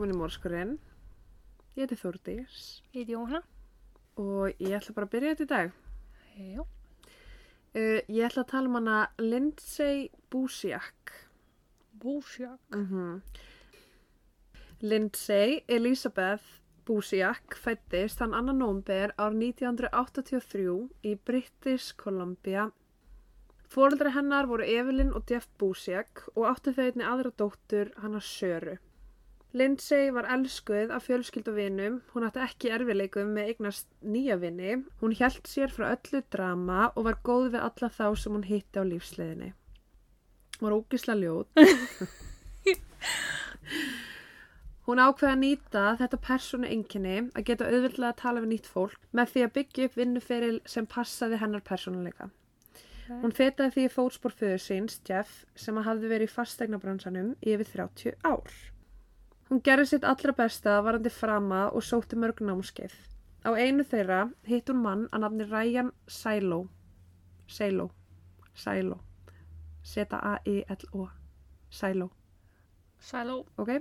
velkomin í Mórskurinn. Ég heiti Þórdís Ég heiti Jóhanna. og ég ætla bara að byrja þetta í dag. Já. Uh, ég ætla að tala um hana Lindsay Busiak. Búsjak. Mm Lindsay Elizabeth Busiak fættist þann annan nómber ár 1983 í British Columbia. Fóreldri hennar voru Evelyn og Jeff Busiak og áttu þau einni aðra dóttur hana Söru. Lindsay var elskuð af fjölskyldu vinum, hún átti ekki erfileikum með eignast nýja vini, hún hjælt sér frá öllu drama og var góð við alla þá sem hún hitti á lífsleiðinni. Hún var ógisla ljót. Hún ákveði að nýta þetta persónu einkenni að geta auðvitað að tala við nýtt fólk með því að byggja upp vinnuferil sem passaði hennar persónuleika. Hún fetaði því í fótspor föður síns, Jeff, sem hafði verið í fastegnabransanum í yfir 30 ár. Hún gerði sitt allra besta varandi frama og sótti mörg námskeið. Á einu þeirra hitt hún mann að nafni Ryan Silo. Silo. Silo. Z-A-I-L-O. Silo. Sæló. Ok?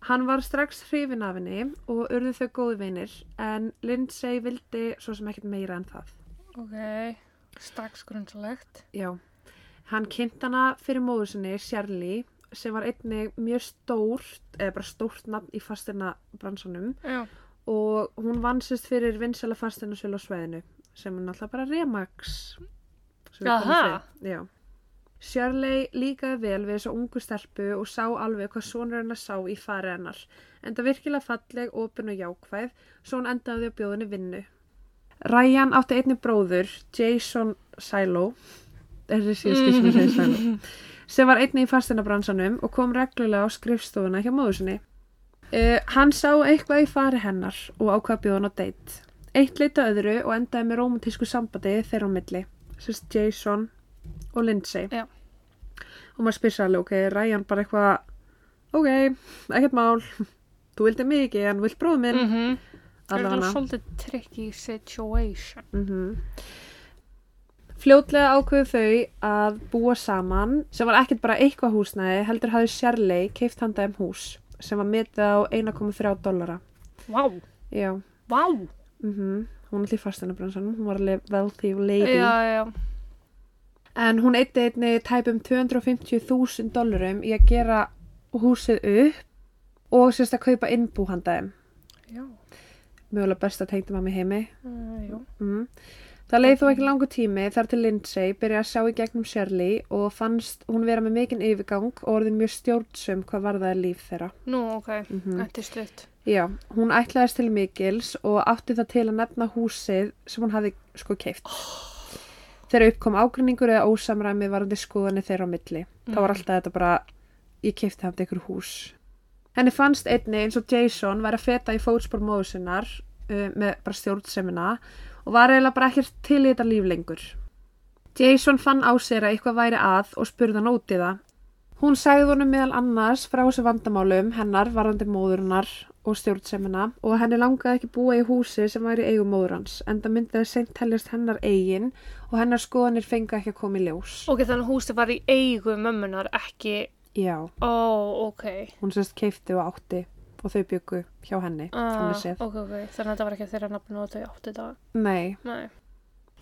Hann var strax hrifin af henni og urðu þau góði vinir en Lindsay vildi svo sem ekkert meira en það. Ok. Strax grunnsalegt. Já. Hann kynnt hana fyrir móður sinni, Shirley, sem var einnig mjög stórt, eða bara stórt nafn í fastina bransanum Já. og hún vann sérst fyrir vinsala fastina á sveðinu sem er náttúrulega bara Remax. Aha. Shirley líkaði vel við þessu ungu stelpu og sá alveg hvað sonur hennar sá í fari hennar. En það virkilega falleg, opin og jákvæð, svo hún endaði á bjóðinni vinnu. Ryan átti einni bróður, Jason Silo, þessi síðan skil sem ég segi Silo, sem var einni í fastinabransanum og kom reglulega á skrifstofuna hjá móður sinni. Uh, hann sá eitthvað í fari hennar og ákvað bjóðan á deitt. Eitt leita öðru og endaði með romantísku sambandi þeirra á milli, sérst Jason og Lindsay. Já. Og maður spyr sér alveg, ok, Ryan bara eitthvað, ok, ekkert mál, þú vildi mikið en vilt bróðu minn, Mhm. Mm Það er allavega. svolítið tricky situation. Mm Fljótlega ákveðu þau að búa saman sem var ekkert bara eitthvað húsnæði heldur hafði Shirley keift handa um hús sem var metið á 1,3 dollara. Vá. Já, Vá. mm hún er til fastanabransanum, hún var alveg wealthy lady. Já, já. En hún eitti einni tæpum 250.000 dollarum í að gera húsið upp og sérst að kaupa innbú handa þeim. Já. Mjögulega besta tengdum að mig heimi. Uh, já. Mm. Það leið þó ekki langu tími þar til Lindsay byrjaði að sjá í gegnum Shirley og fannst hún vera með mikinn yfirgang og orðin mjög stjórnsum hvað varðaði líf þeirra. Nú, ok. Mhm. Þetta er stutt. Já, hún ætlaðist til mikils og átti það til að nefna húsið sem hún hafði sko keift. Þegar uppkom ágrinningur eða ósamræmi varandi skoðanir þeirra á milli. Það var Mm. alltaf þetta bara, ég keifti hafði ykkur hús. Henni fannst einni eins og Jason væri að feta í fótspor móðu sinnar uh, með bara stjórnsemina og var eiginlega bara ekkert til í þetta líf lengur. Jason fann á sér að eitthvað væri að og spurði hann út í það. Hún sagði honum meðal annars frá þessu vandamálum hennar varandi móðurinnar og stjórnsemina og henni langaði ekki búa í húsi sem væri eigum móður hans en það myndi að seint teljast hennar eigin og hennar skoðanir fengi ekki að koma í ljós. Ok, þannig að húsið var í eigu mömmunar, ekki... Já, Ó, ok. hún sérst keifti og átti og þau byggu hjá henni, Uh, þannig séð. ok, ok. Þannig að þetta var ekki þeirra nafn og þau áttu þetta. Nei, Nei.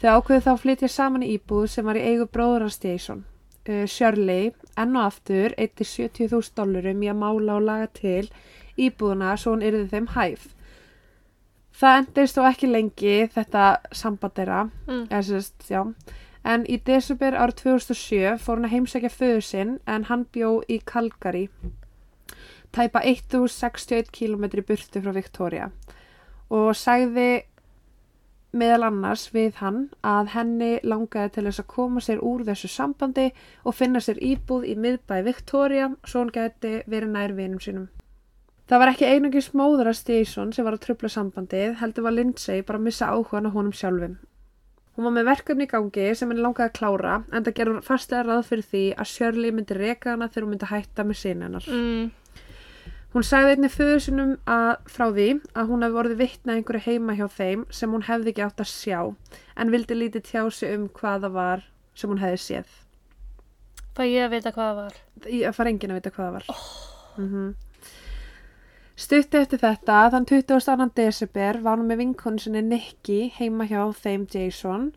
þau ákveðu þá flytja saman í íbúð sem var í eigu bróður hans Jason. Uh, Shirley, enn og aftur, eitti 70.000 dollurum í að mála og laga til íbúðuna svo hún yrði þeim hæf. Það endist þó ekki lengi þetta samband þeirra, Mm. sérst. En í desember árið 2007 fór hún að heimsækja föðu sinn en hann bjó í Calgary, tæpa 1061 km burtu frá Victoria og sagði meðal annars við hann að henni langaði til þess að koma sér úr þessu sambandi og finna sér íbúð í miðbæ Victoria svo hún geti verið nær vinum sínum. Það var ekki einungis móður að Stíson sem var að trubla sambandið, heldur var Lindsay bara að missa áhugan á honum sjálfum. Hún var með verkefni í gangi sem henni langaði að klára en það gerur fastlega ráð fyrir því að Shirley myndi reka hana þegar hún myndi hætta með sín hennar. Mm. Hún sagði einnig föður sinum að, frá því að hún hefði orðið vittna einhverju heima hjá þeim sem hún hefði ekki átt að sjá en vildi lítið tjá sig um hvað það var sem hún hefði séð. Fæ ég að vita hvað það var? Í að fara enginn að vita hvað það var. Mm Stutti eftir þetta, þann 22. desember var hún með vinkonu sinni Nikki heima hjá þeim Jason.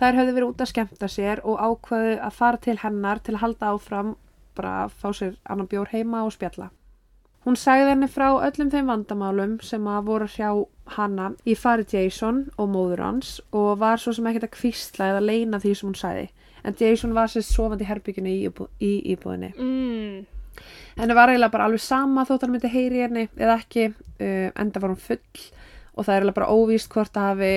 Þær höfðu verið út að skemmta sér og ákvaðu að fara til hennar til að halda áfram bara að fá sér annan bjór heima og spjalla. Hún sagði henni frá öllum þeim vandamálum sem að voru hjá hana í fari Jason og móður hans og var svo sem ekkert að kvísla eða leina því sem hún sagði. En Jason var sér sofandi herbygginu í, íbú, í íbúðinni. Mm. Henni var eiginlega bara alveg sama þótt hann myndi heyri henni eða ekki, uh, enda var hún full og það er eiginlega bara óvíst hvort það hafi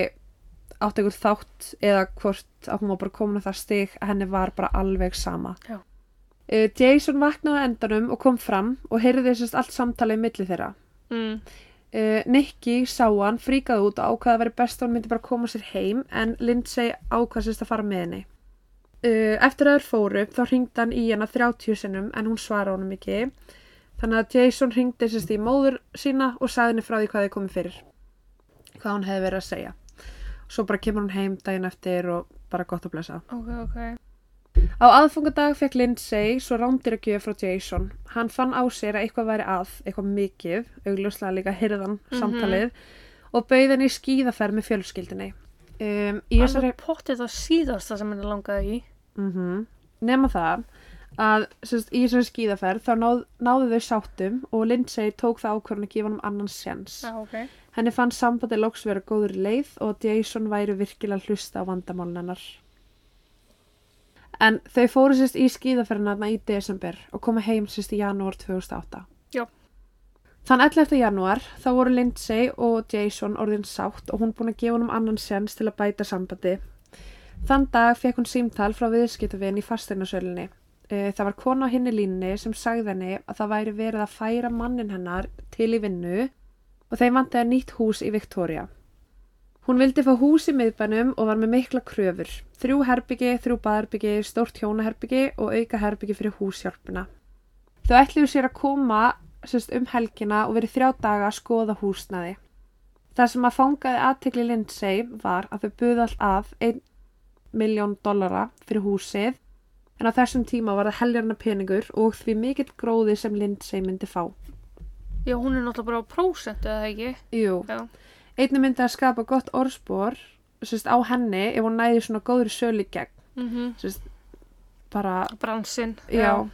átt einhver þátt eða hvort að hún var bara komin á það stig að henni var bara alveg sama. Já. Uh, Jason vaknaði á endanum og kom fram og heyrði sérst allt samtalið milli þeirra. Mm. Uh, Nicky sá hann, fríkaði út og ákvaði að veri best að hann myndi bara koma sér heim en Lindsay ákvaði sérst að fara með henni. Uh, eftir að þeir fóru þá hringdi hann í hana 30 sinnum en hún svara honum ekki. Þannig að Jason hringdi sérst í móður sína og sagði henni frá því hvað þið komið fyrir. Hvað hún hefði verið að segja. Svo bara kemur hún heim daginn eftir og bara gott að blessa. Ok, ok. Á aðfungadag fekk Lindsay svo rándir að gjöf frá Jason. Hann fann á sér að eitthvað væri að, eitthvað mikið, augljóslega líka hirðan Mhm. samtalið og bauð henni í skíðaferð með fjölskyldinni. Um, þessari Alveg pottið það síðasta sem henni langaði í. mm nema það að sérst, í þessari skíðaferð þá náð, náðu þau sáttum og Lindsay tók það ákvörðan að gefa hann annan sjens. Já, ok. Henni fann sambandi loks vera góður leið og Jason væri virkilega hlusta á vandamálun hennar. En þau fóru sérst í skíðaferðina þarna í desember og komu heim sérst í janúar 2008. Já. Þann 11. janúar þá voru Lindsay og Jason orðin sátt og hún búin að gefa hann annan sjens til að bæta sambandi. Þann dag fekk hún símtal frá viðskiptavinn í fasteignasölinni. Það var kona á hinni línni sem sagði henni að það væri verið að færa mannin hennar til í vinnu og þeim vantaði nýtt hús í Victoria. Hún vildi fá hús í miðbænum og var með mikla kröfur. Þrjú herbyggi, þrjú baðherbyggi, stórt hjónaherbyggi og auka herbyggi fyrir húshjálpuna. Þau ætluðu sér að koma sérst, um helgina og verið þrjá daga að skoða húsnaði. Það sem að fangaði aðtekli Lindsay var að þau buði allt að 1 miljón dollara fyrir húsið en á þessum tíma var það heljarna peningur og því mikill gróði sem Lindsay myndi fá. Já, hún er náttúrulega bara á prósentu, eða ekki? Jú, Já. Einnig myndi að skapa gott orðspor sérst, á henni ef hún næði svona góður sölu gegn. Mm Sérst, bara, Bransinn. já.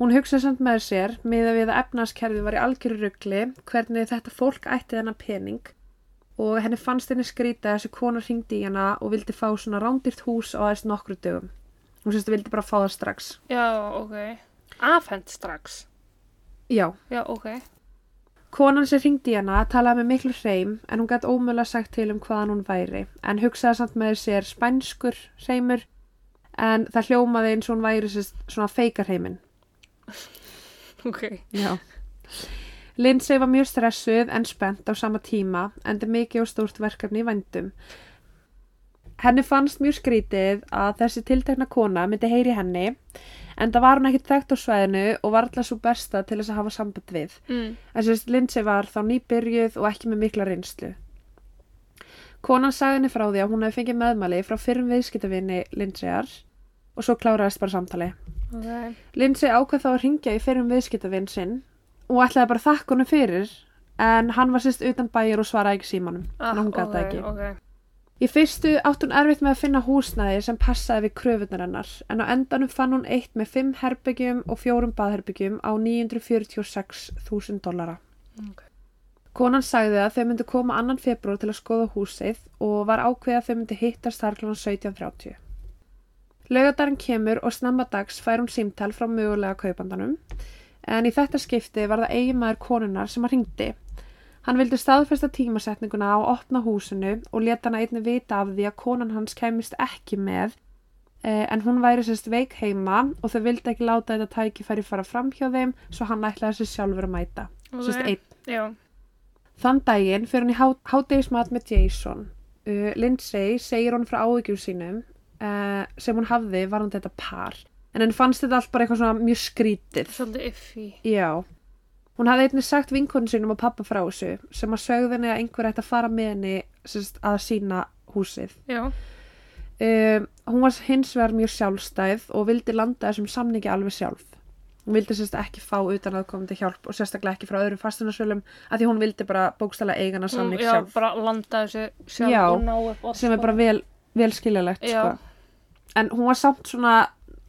Hún hugsaði samt með sér með að við að efnarskerfi var í algjöru ruggli hvernig þetta fólk ætti þennan pening og henni fannst henni skrýta þessi kona hringdi í hana og vildi fá svona rándýrt hús á aðeins nokkru dögum. Hún sérst vildi bara fá það strax. Já, ok. Afhend strax. Já, Já, ok. Konan sem ringdi hana talaði með miklu hreim en hún gæti ómögulega sagt til um hvaðan hún væri en hugsaði samt með sér spænskur hreimur en það hljómaði eins og hún væri svona feikarheimin. Ok. Já. Lindsay var mjög stressuð en spennt á sama tíma en það mikið og stórt verkefni í vændum. Henni fannst mjög skrítið að þessi tiltekna kona myndi heyri henni en það var hún ekkert þekkt á svæðinu og var alltaf svo besta til þess að hafa samband við. Mm. En sérst Lindsay var þá nýbyrjuð og ekki með mikla reynslu. Konan sagði henni frá því að hún hefði fengið meðmæli frá fyrrum viðskiptavinni Lindsayar og svo kláraðist bara samtali. Ok. Lindsay ákvað þá að ringja í fyrrum viðskiptavinn sinn og ætlaði bara að þakka honum fyrir en hann var sérst utan bæjar og svaraði ekki símanum. Ah, en hún gæti ok, ekki. Ok. Í fyrstu átt hún erfitt með að finna húsnæði sem passaði við kröfunar hennar en á endanum fann hún eitt með fimm herbyggjum og fjórum baðherbyggjum á 946.000 dollara. Ok. Konan sagði að þau myndi koma annan februar til að skoða húsið og var ákveðið að þau myndi hittast þar kl. 17.30. Laugardarinn kemur og snemma dags fær hún símtal frá mögulega kaupandanum en í þetta skipti var það eiginmaður konunar sem að ringdi. Hann vildi staðfesta tímasetninguna á opna húsinu og leta hana einni vita af því að konan hans kemist ekki með eh, en hún væri sérst veik heima og þau vildi ekki láta þetta tækifæri fara fram hjá þeim svo hann ætlaði sér sjálfur að mæta. Ok. Sérst einn. Já. Þann daginn fyrir hann í há, hádegismat með Jason. Uh, Lindsay segir hann frá áhyggjum sínum uh, sem hún hafði varðan þetta par. En henni fannst þetta allt bara eitthvað svona mjög skrítið. Svolítið iffi. Já. Hún hafði einnig sagt vinkonu sínum og pappa frá þessu sem að sögðu henni að einhver ætti að fara með henni sérst, að sína húsið. Já. Um, hún var hins vegar mjög sjálfstæð og vildi landa þessum samningi alveg sjálf. hún vildi sérst ekki fá utan að komandi hjálp og sérstaklega ekki frá öðrum fastunarsölum að því hún vildi bara bókstala eigana samning já, sjálf bara landa þessu sjálf Já, og ná upp allt sem er bara vel, vel skiljalegt Já. sko. en hún var samt svona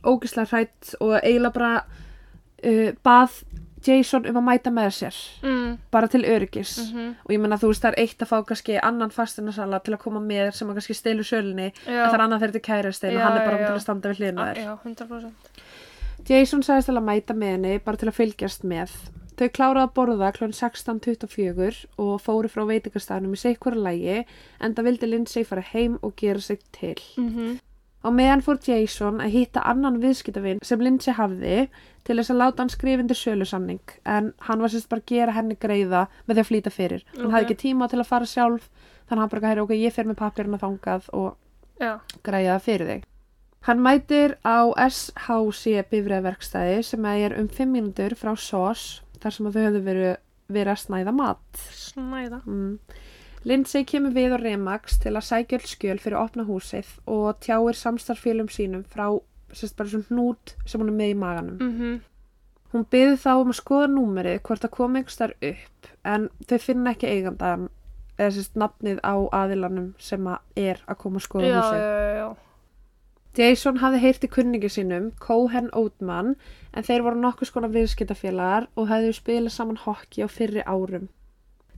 ógislega hrætt og eiginlega bara uh, bað Jason um að mæta með sér mm, bara til öryggis mm og ég menna þú veist það er eitt að fá kannski annan fastunarsala til að koma með sem að kannski stelur sölunni Já. en það er annað þegar þetta er kærastinn og Já, hann er bara já, til að standa við hliðina á þér Já, 100% Jason sagðist til að mæta með henni bara til að fylgjast með. Þau kláraði að borða kl. 16.24 og fóru frá veitingastæðnum í sikkvara lægi en það vildi Lindsay fara heim og gera sig til. mm Á meðan fór Jason að hitta annan viðskiptavinn sem Lindsay hafði til þess að láta hann skrifindir sölusamning en hann var sérst bara að gera henni greiða með því að flýta fyrir. Hann Ok. hafði ekki tíma til að fara sjálf þannig að hann bara hægir ok, ég fer með pappirinn að þangað og Já, græja það fyrir þig. Hann mætir á SHC bifræðverkstæði sem er um 5 mínútur frá SOS þar sem þau höfðu verið, verið að snæða mat. snæða Mm. Lindsay kemur við á Remax til að sækja öll skjöl fyrir að opna húsið og tjáir samstarfélum sínum frá sérst bara svona hnút sem hún er með í maganum. mm Hún byði þá um að skoða númerið hvort það kom einhvers þar upp en þau finna ekki eigandan eða sérst nafnið á aðilanum sem að er að koma að skoða Já, húsið. já, já, já Jason hafði heyrt í kunningi sínum, Cohen Oatman, en þeir voru nokkuð skona viðskiptafélagar og hefðu spilað saman hokki á fyrri árum.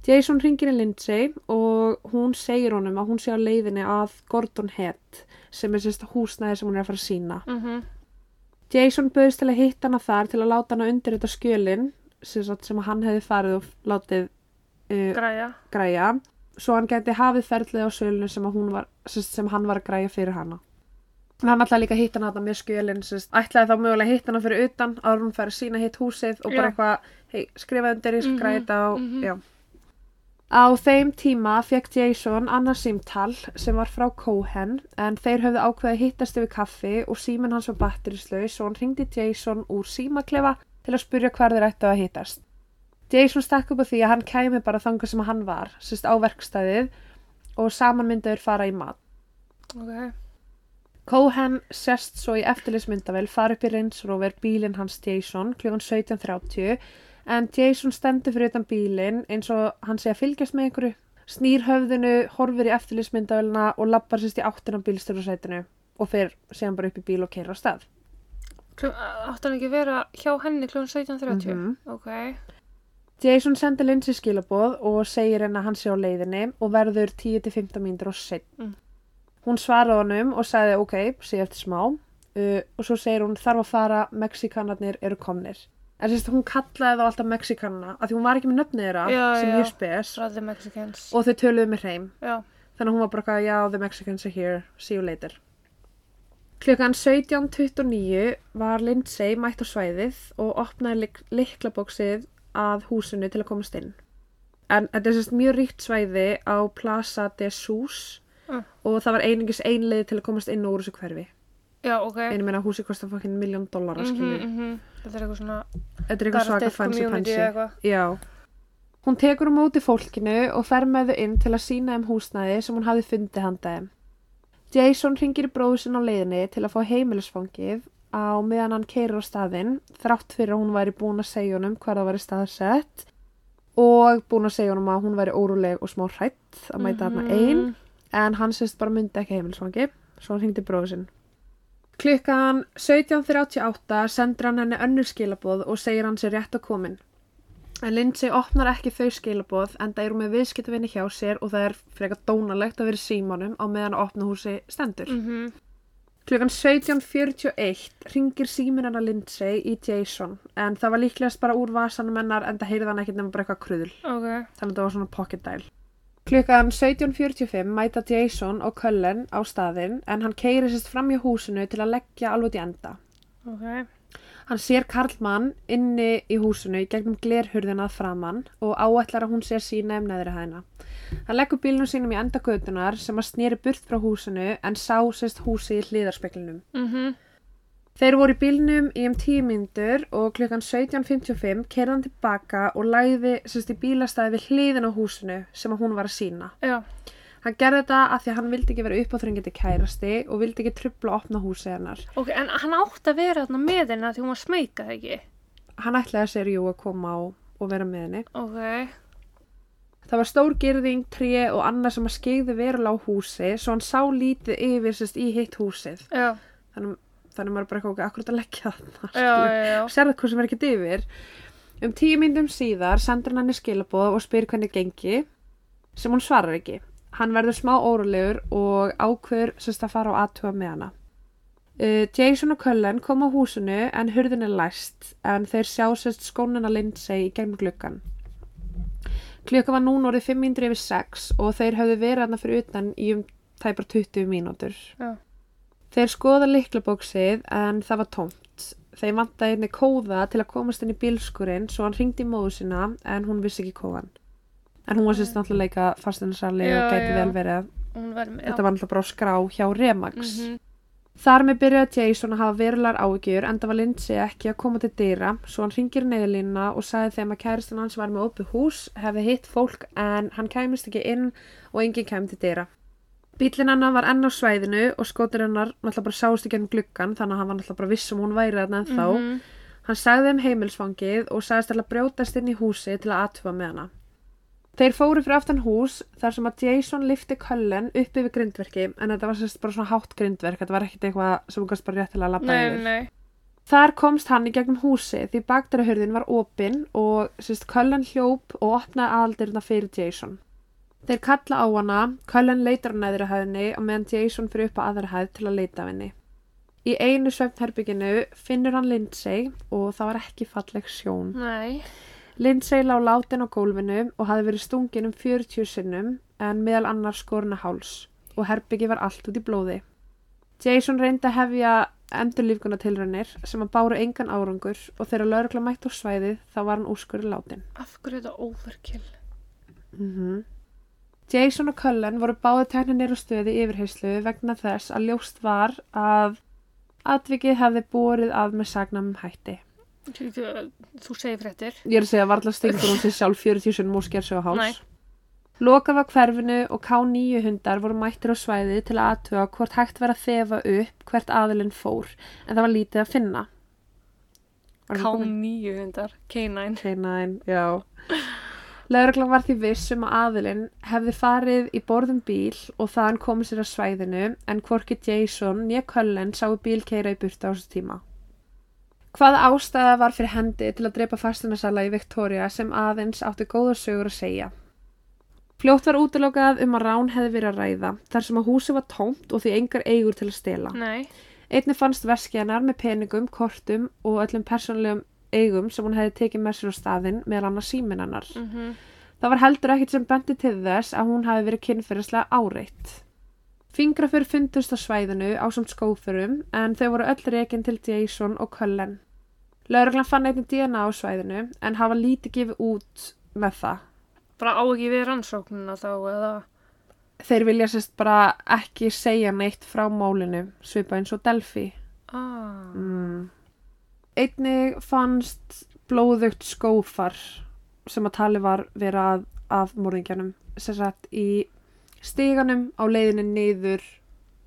Jason ringir í Lindsay og hún segir honum að hún sé á leiðinni að Gordon Head, sem er sérst húsnæði sem hún er að fara að sína. mm Jason bauðist til að hitta hana þar til að láta hana undir þetta skjölin sem, hann hefði farið og látið uh, Græja græja, svo hann geti hafið ferlið á sölunum sem, að var, sem, sem hann var að græja fyrir hana. Hann ætlaði líka að hitta hana þarna með skjölin, sérst, ætlaði þá mögulega að hitta hana fyrir utan en hún færi að sína hitt húsið og bara Já. eitthvað, hei, skrifa undir, ég skal Mhm, græja þetta og, mhm. já. Á þeim tíma fekk Jason annað símtal sem var frá Cohen en þeir höfðu ákveðið að hittast yfir kaffi og síminn hans var batterislaus og hann ringdi Jason úr símaklefa til að spurja hvar þeir ættu að hittast. Jason stakk upp á því að hann kæmi bara þangað sem hann var, sérst á verkstæðið og saman myndaður fara í mat. Ok Cohen sest svo í eftirlismyndavel fara upp í Range Rover bílinn hans Jason kl. 17.30 en Jason stendur fyrir utan bílinn eins og hann sé að fylgjast með einhverju snýr höfðinu, horfir í eftirlismyndavelna og lappar sérst í áttina á bílstjórasætinu og fer síðan bara upp í bíl og keira á stað. Hann ekki vera hjá henni kl. 17.30? Mhm. Ok Jason sendir Lindsay skilaboð og segir henni að hann sé á leiðinni og verður 10-15 mínútur og sinn. Mm. Hún svaraði honum og sagði ok, sé eftir smá uh, og svo segir hún þarf að fara, Mexikanarnir eru komnir. En sérst hún kallaði þá alltaf Mexikanana af því hún var ekki með nöfnið þeirra Já, sem mjög spes og þau töluðu með hreim. Já Þannig að hún var bara eitthvað, já, the Mexicans are here, see you later. Klukkan 17.29 var Lindsay mætt á svæðið og opnaði lik liklabóksið að húsinu til að komast inn. En þetta er sérst mjög ríkt svæði á Plaza de Sus Mm. og það var einingis einleið til að komast inn úr þessu hverfi. Já, ok Einu meina húsi kostar fokkin miljón dollara, Mhm, skilju. mhm. Þetta er eitthvað svona Þetta er eitthvað svaka fancy eitthvað. Já. Hún tekur á móti fólkinu og fer með þau inn til að sína um húsnæði sem hún hafi fundið handa þeim. Jason ringir í bróðu sinn á leiðinni til að fá heimilisfangið á meðan hann keirir á staðinn þrátt fyrir að hún væri búin að segja honum hvar það væri staðsett og búin að segja honum að hún væri óruleg og smá hrætt að mæta Mhm. þarna einn en hann sérst bara myndi ekki heimilisfangi svo hann hringdi bróðu sinn. Klukkan 17.38 sendir hann henni önnur skilaboð og segir hann sér rétt að komin. En Lindsay opnar ekki þau skilaboð en það eru með viðskiptavinni hjá sér og það er frekar dónalegt að vera í símanum á meðan að opna húsi stendur. Mhm. Klukkan 17.41 ringir símin hennar Lindsay í Jason en það var líklegast bara úr vasanum hennar en það heyrði hann ekkert nema bara eitthvað kruðl. Ok Þannig að það var svona pocket dial. Klukkan 17.45 mæta Jason og Cullen á staðinn en hann keiri sérst fram í húsinu til að leggja alveg í enda. Ok Hann sér Karlmann inni í húsinu í gegnum glerhurðina framann og áætlar að hún sér sína um neðri hæðina. Hann leggur bílnum sínum í enda götunar sem að snýri burt frá húsinu en sá sérst húsi í hliðarspeklinum. Mhm. Þeir voru í bílnum í um tíu myndur og klukkan 17.55 kerði hann tilbaka og læði sérst í bílastæði við hliðin á húsinu sem að hún var að sína. Já Hann gerði þetta af því að hann vildi ekki vera uppáþrengandi kærasti og vildi ekki trubla að opna húsið hennar. Ok, en hann átti að vera þarna með henni að því hún var smeykað ekki hann ætlaði sér jú að koma og, og vera með henni. Ok. Það var stór girðing, tré og annað sem að skeiði verulega á húsi svo hann sá lítið yfir sérst í hitt húsið. Já, Þannig, þannig maður bara ekki akkurat að leggja já. Sérðu hvað sem er ekki yfir. Um tíu myndum síðar sendur hann henni skilabóð og spyr hvernig gengi sem hún svarar ekki. Hann verður smá órulegur og ákveður sérst að fara á aðtuga með hana. Uh, Jason og Cullen kom á húsinu en hurðin er læst en þeir sjá sérst skónuna Lindsay í gegnum gluggan. Klukka var núna orðið 5 mindur yfir 6 og þeir höfðu verið hana fyrir utan í um tæpar 20 mínútur. Já. Þeir skoða liklabóksið en það var tómt. Þeir vantaði einni kóða til að komast inn í bílskurinn svo hann ringdi í móðu sína en hún vissi ekki kóðan. En hún var sérst náttúrulega leika fasteinarsali og gæti vel verið að þetta var náttúrulega bara skrá hjá Remax. Mhm. Þar með byrjaði Jason að hafa verulegar áhyggjur en það var Lindsay ekki að koma til dyra svo hann ringir neyðlínuna og sagði þeim að kæristan hans var með opið hús, hefði hitt fólk en hann kæmist ekki inn og enginn kæmi til dyra. Bílinn hennar var enn á svæðinu og skótur hennar náttúrulega bara sást ekki ennum gluggan þannig að hann var náttúrulega bara viss um hún væri þarna ennþá. Mhm. Hann sagði þeim heimilsfangið og sagðist til að brjótast inn í húsi til að athuga með hana. Þeir fóru fyrir aftan hús þar sem að Jason lifti Cullen upp yfir grindverki en þetta var sérst bara svona hátt grindverk, þetta var ekkert eitthvað sem hún gæst bara réttilega að labba Nei, yfir. Þar komst hann í gegnum húsi því bakdærahurðin var opin og sérst Cullen hljóp og opnaði aðaldirna fyrir Jason. Þeir kalla á hana, Cullen leitar á neðri hæðinni og meðan Jason fyrir upp á aðra hæð til að leita af henni. Í einu svefnherbygginu finnur hann Lindsay og það var ekki falleg sjón. Nei. Lindsay lá látin á gólfinu og hafði verið stungin um 40 sinnum en meðal annars skorna háls og herbyggi var allt út í blóði. Jason reyndi að hefja endurlífguna tilraunir sem að báru engan árangur og þegar laurugla mætt á svæðið þá var hann úrskurði látin. Af hverju er þetta overkill? Mm Jason og Cullen voru báði tekninir á stöði yfirheyslu vegna þess að ljóst var að atvikið hefði borið að með sagnamum hætti. Þú, þú segir fréttir. Ég er að segja varla stingur hún sér sjálf 40 sinni múr sker sig á háls. Nei. Lokað var hverfinu og K9 hundar voru mættir á svæði til að aðtuga hvort hægt var að þefa upp hvert aðilinn fór en það var lítið að finna. Var það komið? K9 hundar. K9. K9, já. Lauruglan var því viss um að aðilinn hefði farið í borðum bíl og þaðan komið sér að svæðinu en hvorki Jason nýja Cullen sáu bíl keira í burta á þessu tíma. Hvaða ástæða var fyrir hendi til að drepa fastunarsala í Victoria sem aðeins átti góða sögur að segja? Fljótt var útilokað um að rán hefði verið að ræða þar sem að húsi var tómt og því engar eigur til að stela. Nei. Einni fannst veski hennar með peningum, kortum og öllum persónlegum eigum sem hún hefði tekið með sér á staðinn meðal annars síminn hennar. Mm Það var heldur ekkert sem bendi til þess að hún hafi verið kynferðislega áreitt. Fingrafur fundust á svæðinu á samt skófurum en þau voru öll rekin til Jason og Cullen. Lauruglan fann einnig DNA á svæðinu en hafa lítið gefið út með það. Bara á ekki við rannsóknina þá eða... Þeir vilja sérst bara ekki segja neitt frá málinu, svipa eins og Delphi. Ah. Mm. Einnig fannst blóðugt skófar sem að tali var vera að, af morðingjanum sem sagt í stíganum á leiðinni niður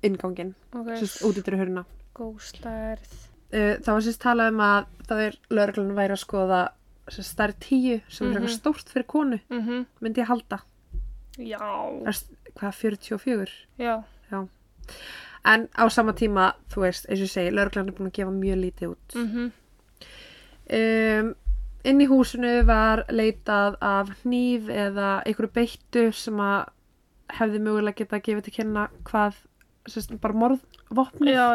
ingangin, Ok. sérst út yfir hörna. Góðslærð. Uh, það var sérst talað um að það er lögreglun væri að skoða sérst stærri tíu sem er Mhm. eitthvað stórt fyrir konu, Mhm. myndi ég halda. Já. Er hvað, 44? Já. En á sama tíma, þú veist, eins og ég segi, lögreglan er búin að gefa mjög lítið út. Mhm. Um, inn í húsinu var leitað af hníf eða einhverju beittu sem að hefði mögulega geta að gefa til kynna hvað, sérst, bara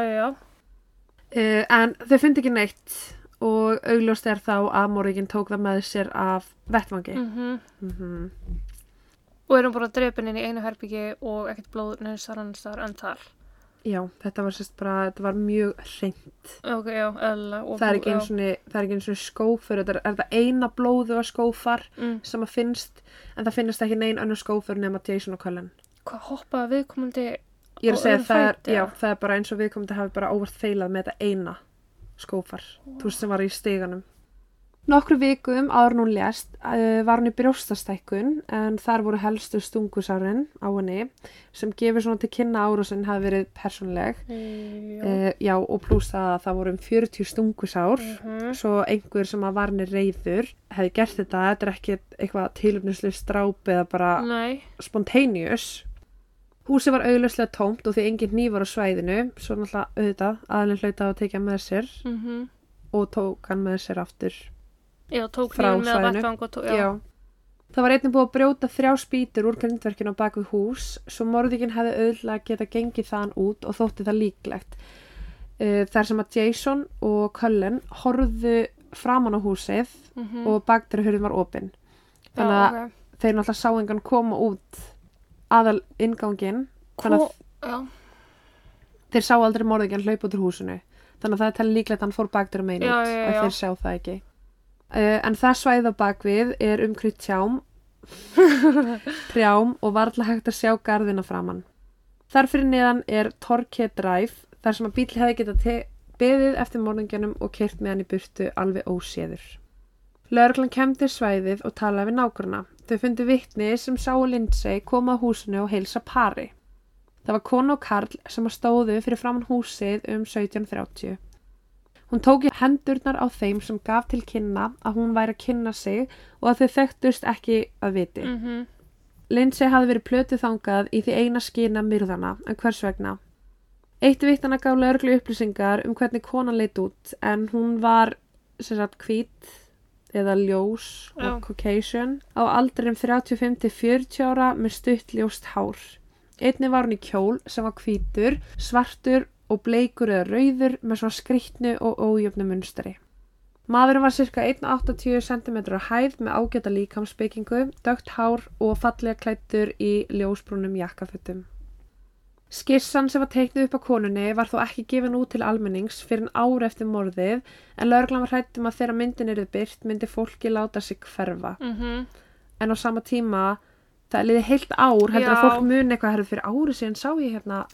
já. Uh, en þau fundi ekki neitt og augljóst er þá að morðingin tók það með sér af vettvangi. Mhm. Mm Og erum bara drepin inn í einu herbyggi og ekkert blóð neins þar annars þar en þar. Já, þetta var sérst bara, þetta var mjög hreint. Ok, já, eðla. Það er ekki eins og skófur, þetta er, það eina blóðu að skófar Mm. sem að finnst, en það finnst ekki neinn önnur skófur nema Jason og Cullen. Hvað hoppaði viðkomandi Ég er á að segja öðrum það er, fæti, já, eða? það er bara eins og viðkomandi hafi bara óvart feilað með þetta eina skófar, þú veist sem var í stiganum. Nokkru vikum áður hún lést uh, var hún í brjóstastækkun en þar voru helstu stungusárin á henni sem gefur svona til kynna árásin hafi verið persónleg Já. uh, já og pluss að það voru um 40 stungusár Mhm. svo einhver sem að varni reyður hefði gert þetta, þetta er ekki eitthvað tilumnislu stráp eða bara Nei. spontaneous Húsið var auglöslega tómt og því engin nývar á svæðinu svo náttúrulega auðvitað aðalinn hlauta að tekja með sér Mm og tók hann með sér aftur Já, tók nýjum með vettvang og tók, Já. já. Það var einnig búið að brjóta þrjá spýtur úr grindverkinu á baku hús svo morðingin hefði auðvitað geta gengið þaðan út og þótti það líklegt. Uh, þar sem að Jason og Cullen horfðu framan á húsið Mm og bakdurhurðin var opinn. Þannig að já, ok. þeir náttúrulega sá engan koma út aðal ingangin þannig að Já, þeir sá aldrei morðingin hlaupa út úr húsinu. Þannig að það er líklegt að hann fór út já, að já. þeir sjá það ekki. Uh, en það svæð á bakvið er umkrytt tjám trjám og varla hægt að sjá garðina framann. Þar fyrir neðan er Torque Drive þar sem að bíl hefði getað beðið eftir morgungjönum og kert með hann í burtu alveg óséður. Lörglan kemdi svæðið og talaði við nágruna. Þau fundi vittni sem sáu Lindsay koma á húsinu og heilsa pari. Það var konu og karl sem að stóðu fyrir framann húsið um 1730. Hún tók í hendurnar á þeim sem gaf til kynna að hún væri að kynna sig og að þau þekktust ekki að viti. mhm. Lindsay hafði verið plötuð þangað í því eina skina myrðana, en hvers vegna? Eitt vittana gaf lögreglu upplýsingar um hvernig konan leit út, en hún var sem sagt hvít eða ljós og Caucasian á aldrinum 35-40 ára með stutt ljóst hár. Einni var hún í kjól sem var hvítur, svartur og bleikur eða rauður með svona skrýtnu og ójöfnu munstri. Maðurinn var cirka 1,80 cm á hæð með ágæta líkamsbyggingu, dögt hár og fallega klættur í ljósbrúnum jakkafötum. Skissan sem var teiknuð upp á konunni var þó ekki gefin út til almennings fyrir en ári eftir morðið en lögreglan var hrættum að þegar myndin er byrt myndi fólki láta sig hverfa. Mhm. En á sama tíma, það liðið heilt ár, heldur að Já. fólk muni eitthvað herrið fyrir ári síðan sá ég hérna.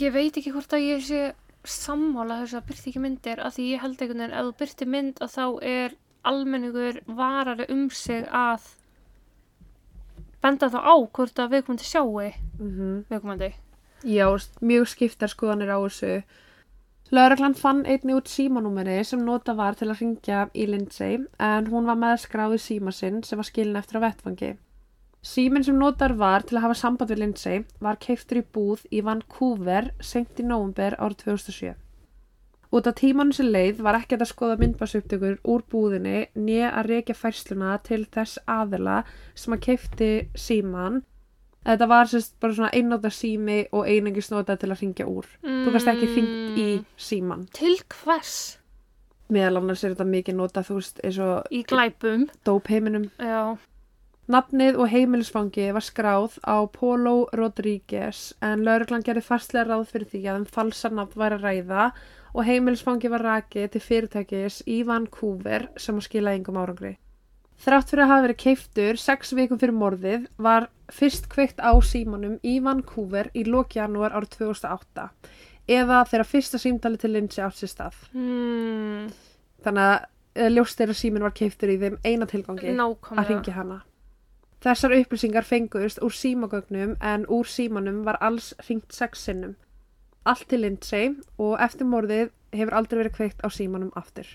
Ég veit ekki hvort að ég sé sammála þess að byrti ekki myndir að því ég held einhvern veginn ef þú byrti mynd að þá er almenningur varari um sig að benda þá á hvort að viðkomandi sjáu Mm viðkomandi. Já, mjög skiptar skoðanir á þessu. Lögreglan fann einni út símanúmeri sem nota var til að ringja í Lindsay en hún var með skráði síma sinn sem var skilin eftir á vettfangi. Síminn sem notar var til að hafa samband við Lindsay var keiftur í búð í Vancouver seint í nóvumber árið 2007. Út af tímanu sem leið var ekkert að skoða myndbasupptökur úr búðinni nýja að reykja færsluna til þess aðila sem að keifti síman Þetta var sérst bara svona einnóta sími og einengis notað til að ringja úr. Þú gast ekki hringt í síman. Til hvers? Meðal annars er þetta mikið notað, þú veist, eins og Í glæpum. dópheiminum. Já. Nafnið og heimilisfangi var skráð á Polo Rodríguez en lauruglan gerði fastlega ráð fyrir því að um falsar nafn væri að ræða og heimilisfangi var rakið til fyrirtækis í Vancouver sem að skila engum árangri. Þrátt fyrir að hafa verið keiftur sex vikum fyrir morðið var fyrst kveikt á símanum í Vancouver í lók janúar árið 2008 eða þegar fyrsta símtali til Lindsay átt sér stað. Hmm. Þannig að eh, ljóst er að símin var keiftur í þeim eina tilgangi að Nákvæmlega. ringja hana. Þessar upplýsingar fengust úr símagögnum en úr símanum var alls ringt sex sinnum. Allt til Lindsay og eftir morðið hefur aldrei verið kveikt á símanum aftur.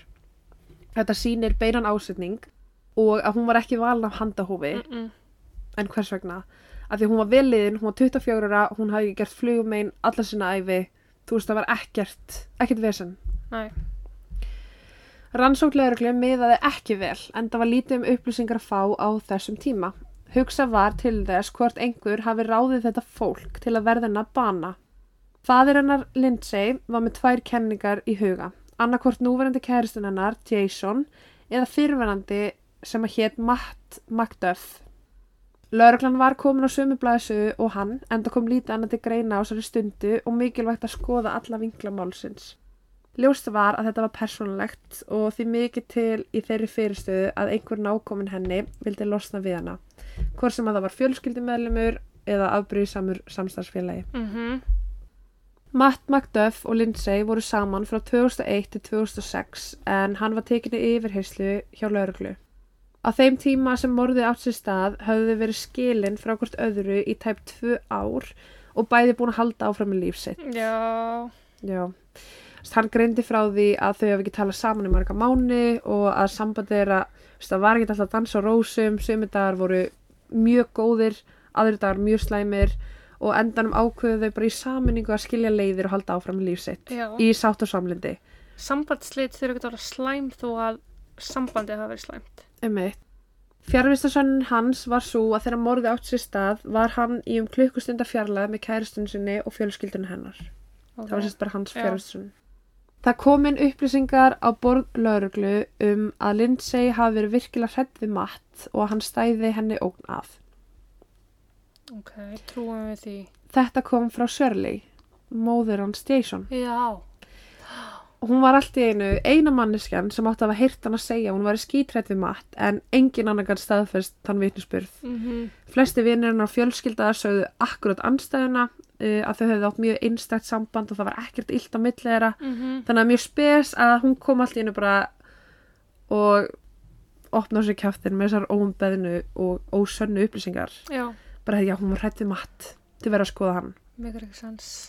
Þetta sýnir beinan ásetning og að hún var ekki valin af handahófi Mm -mm. en hvers vegna? Af því hún var veliðin, hún var 24 ára, hún ekki gert flugumein alla sinna æfi, þú veist það var ekkert, ekkert vesen. Nei. Rannsóknlauruglu miðaði ekki vel en það var lítið um upplýsingar að fá á þessum tíma. Hugsa var til þess hvort einhver hafi ráðið þetta fólk til að verða hennar bana. Fadir hennar Lindsay var með tvær kenningar í huga. Annarkvort núverandi kæristun hennar, Jason, eða fyrverandi sem að hétt Matt McDuff. Lauruglan var komin á sömu blæsu og hann enda kom lítið annað til greina á þessari stundu og mikilvægt að skoða alla vinkla málsins. Ljóst var að þetta var persónulegt og því mikið til í þeirri fyrirstöðu að einhver nákomin henni vildi losna við hana. Hvort sem að það var fjölskyldumæðlumur eða afbrýðsamur samstarfsfélagi. Mm Matt McDuff og Lindsay voru saman frá 2001 til 2006 en hann var tekinni yfirheyslu hjá lauruglu. Á þeim tíma sem morðið átt sér stað höfðu verið skilin frá hvort öðru í tæp tvö ár og bæði búin að halda áfram með lífsitt. Já, Já. Hann greindi frá því að þau hafi ekki talað saman í marga mánu og að sambandi þeirra, þess, það var ekki alltaf að dansa á rósum, sumi dagar voru mjög góðir, aðri dagar mjög slæmir og endanum ákveðu þau bara í saminningu að skilja leiðir og halda áfram með lífsitt já. í sátt og samlindi. Sambandsleit þurfa ekki að vera slæm þó að sambandið hafa verið slæmt. Einmitt. Fjárvistasönnin hans var svo að þegar morðið átt sér stað var hann í um klukkustunda fjarlæð með kæristun sinni og fjölskyldun hennar. Okay. Það var sérst bara hans Já. Það kom inn upplýsingar á borð lauruglu um að Lindsay hafi verið virkilega hrædd við Matt og að hann stæði henni ógn að. Ok, trúum við því. Þetta kom frá Shirley, móður hans Jason. Já, hún var allt í einu eina manneskjan sem átti að hafa heyrt hann að segja að hún var skítrætt við Matt en engin annar gætt staðfest þann vitnisspurð. mhm, Flesti vinirinn á fjölskyldaðar sögðu akkurat anstæðuna uh, að þau hefðu átt mjög einstætt samband og það var ekkert illt á milli þeirra. mhm, Þannig að mjög spes að hún kom allt í einu bara og opna sér kjaftin með þessar óumbeðinu og ósönnu upplýsingar. já, Bara já, hún var hrætt við Matt. Þið verða að skoða hann.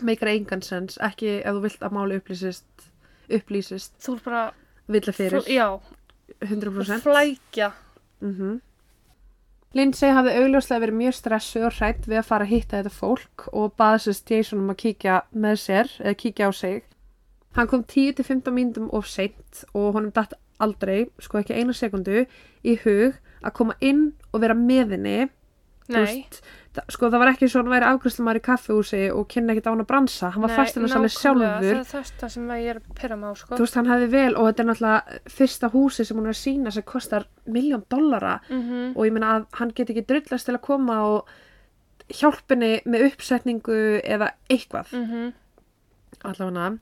Meikar engan sens, ekki ef þú vilt að máli upplýsist, upplýsist, Þú er bara, vilja fyrir, fl- já, 100%. flækja. Mm Lindsay hafði augljóslega verið mjög stressuð og hrætt við að fara að hitta þetta fólk og baði sérst Jason um að kíkja með sér eða kíkja á sig. Hann kom 10-15 mínútum of seint og honum datt aldrei, sko ekki eina sekundu, í hug að koma inn og vera með henni. Þú Nei, veist, sko það var ekki svo hann væri afgriðslumar í kaffehúsi og kynna ekkert á hann að bransa. Hann var fastin að nákvæmlega, sjálfur. Á, sko. Þú veist, hann hefði vel og þetta er náttúrulega fyrsta húsi sem hún er að sína sem kostar miljón dollara Mhm, og ég meina að hann get ekki drullast til að koma og hjálpinni með uppsetningu eða eitthvað mhm, allavega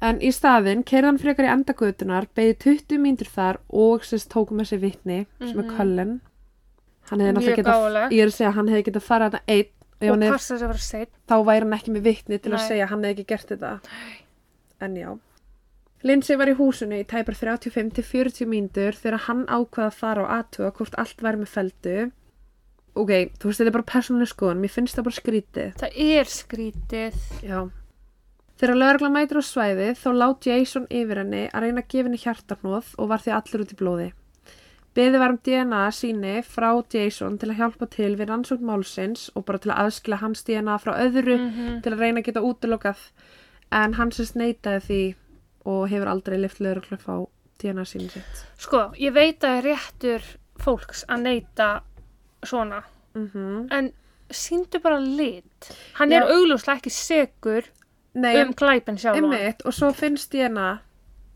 en í staðinn keirði hann frekar í endagötunar beigði 20 mínútur þar og sérst tóku með sér vitni sem er Mhm. Cullen hann hefði Mjög gáfulegt. ég er að segja að hann hefði getað farið þetta einn og Og passa þess að vera seitt. þá væri hann ekki með vitni til að Nei. segja að hann hefði ekki gert þetta en já Lindsay var í húsinu í tæpar 35 til 40 mínútur þegar hann ákvaða að fara og aðtuga hvort allt væri með feldu ok, þú veist þetta er bara persónuleg skoðun mér finnst það bara skrítið Það er skrítið. Já. Þegar lögregla mætir á svæði þá látt Jason yfir henni að reyna að gefa henni hjartarnóð og var því allur út í blóði. Beði var um DNA síni frá Jason til að hjálpa til við rannsókn málsins og bara til að aðskila hans DNA frá öðru Mhm. til að reyna að geta útilokað en hann sérst neitaði því og hefur aldrei lift lögreglu að fá DNA síni sitt. Sko, ég veit að er réttur fólks að neyta svona, Mm en síndu bara lit. Hann Já. er augljóslega ekki segur Nei, um glæpin sjálf. einmitt og svo finnst DNA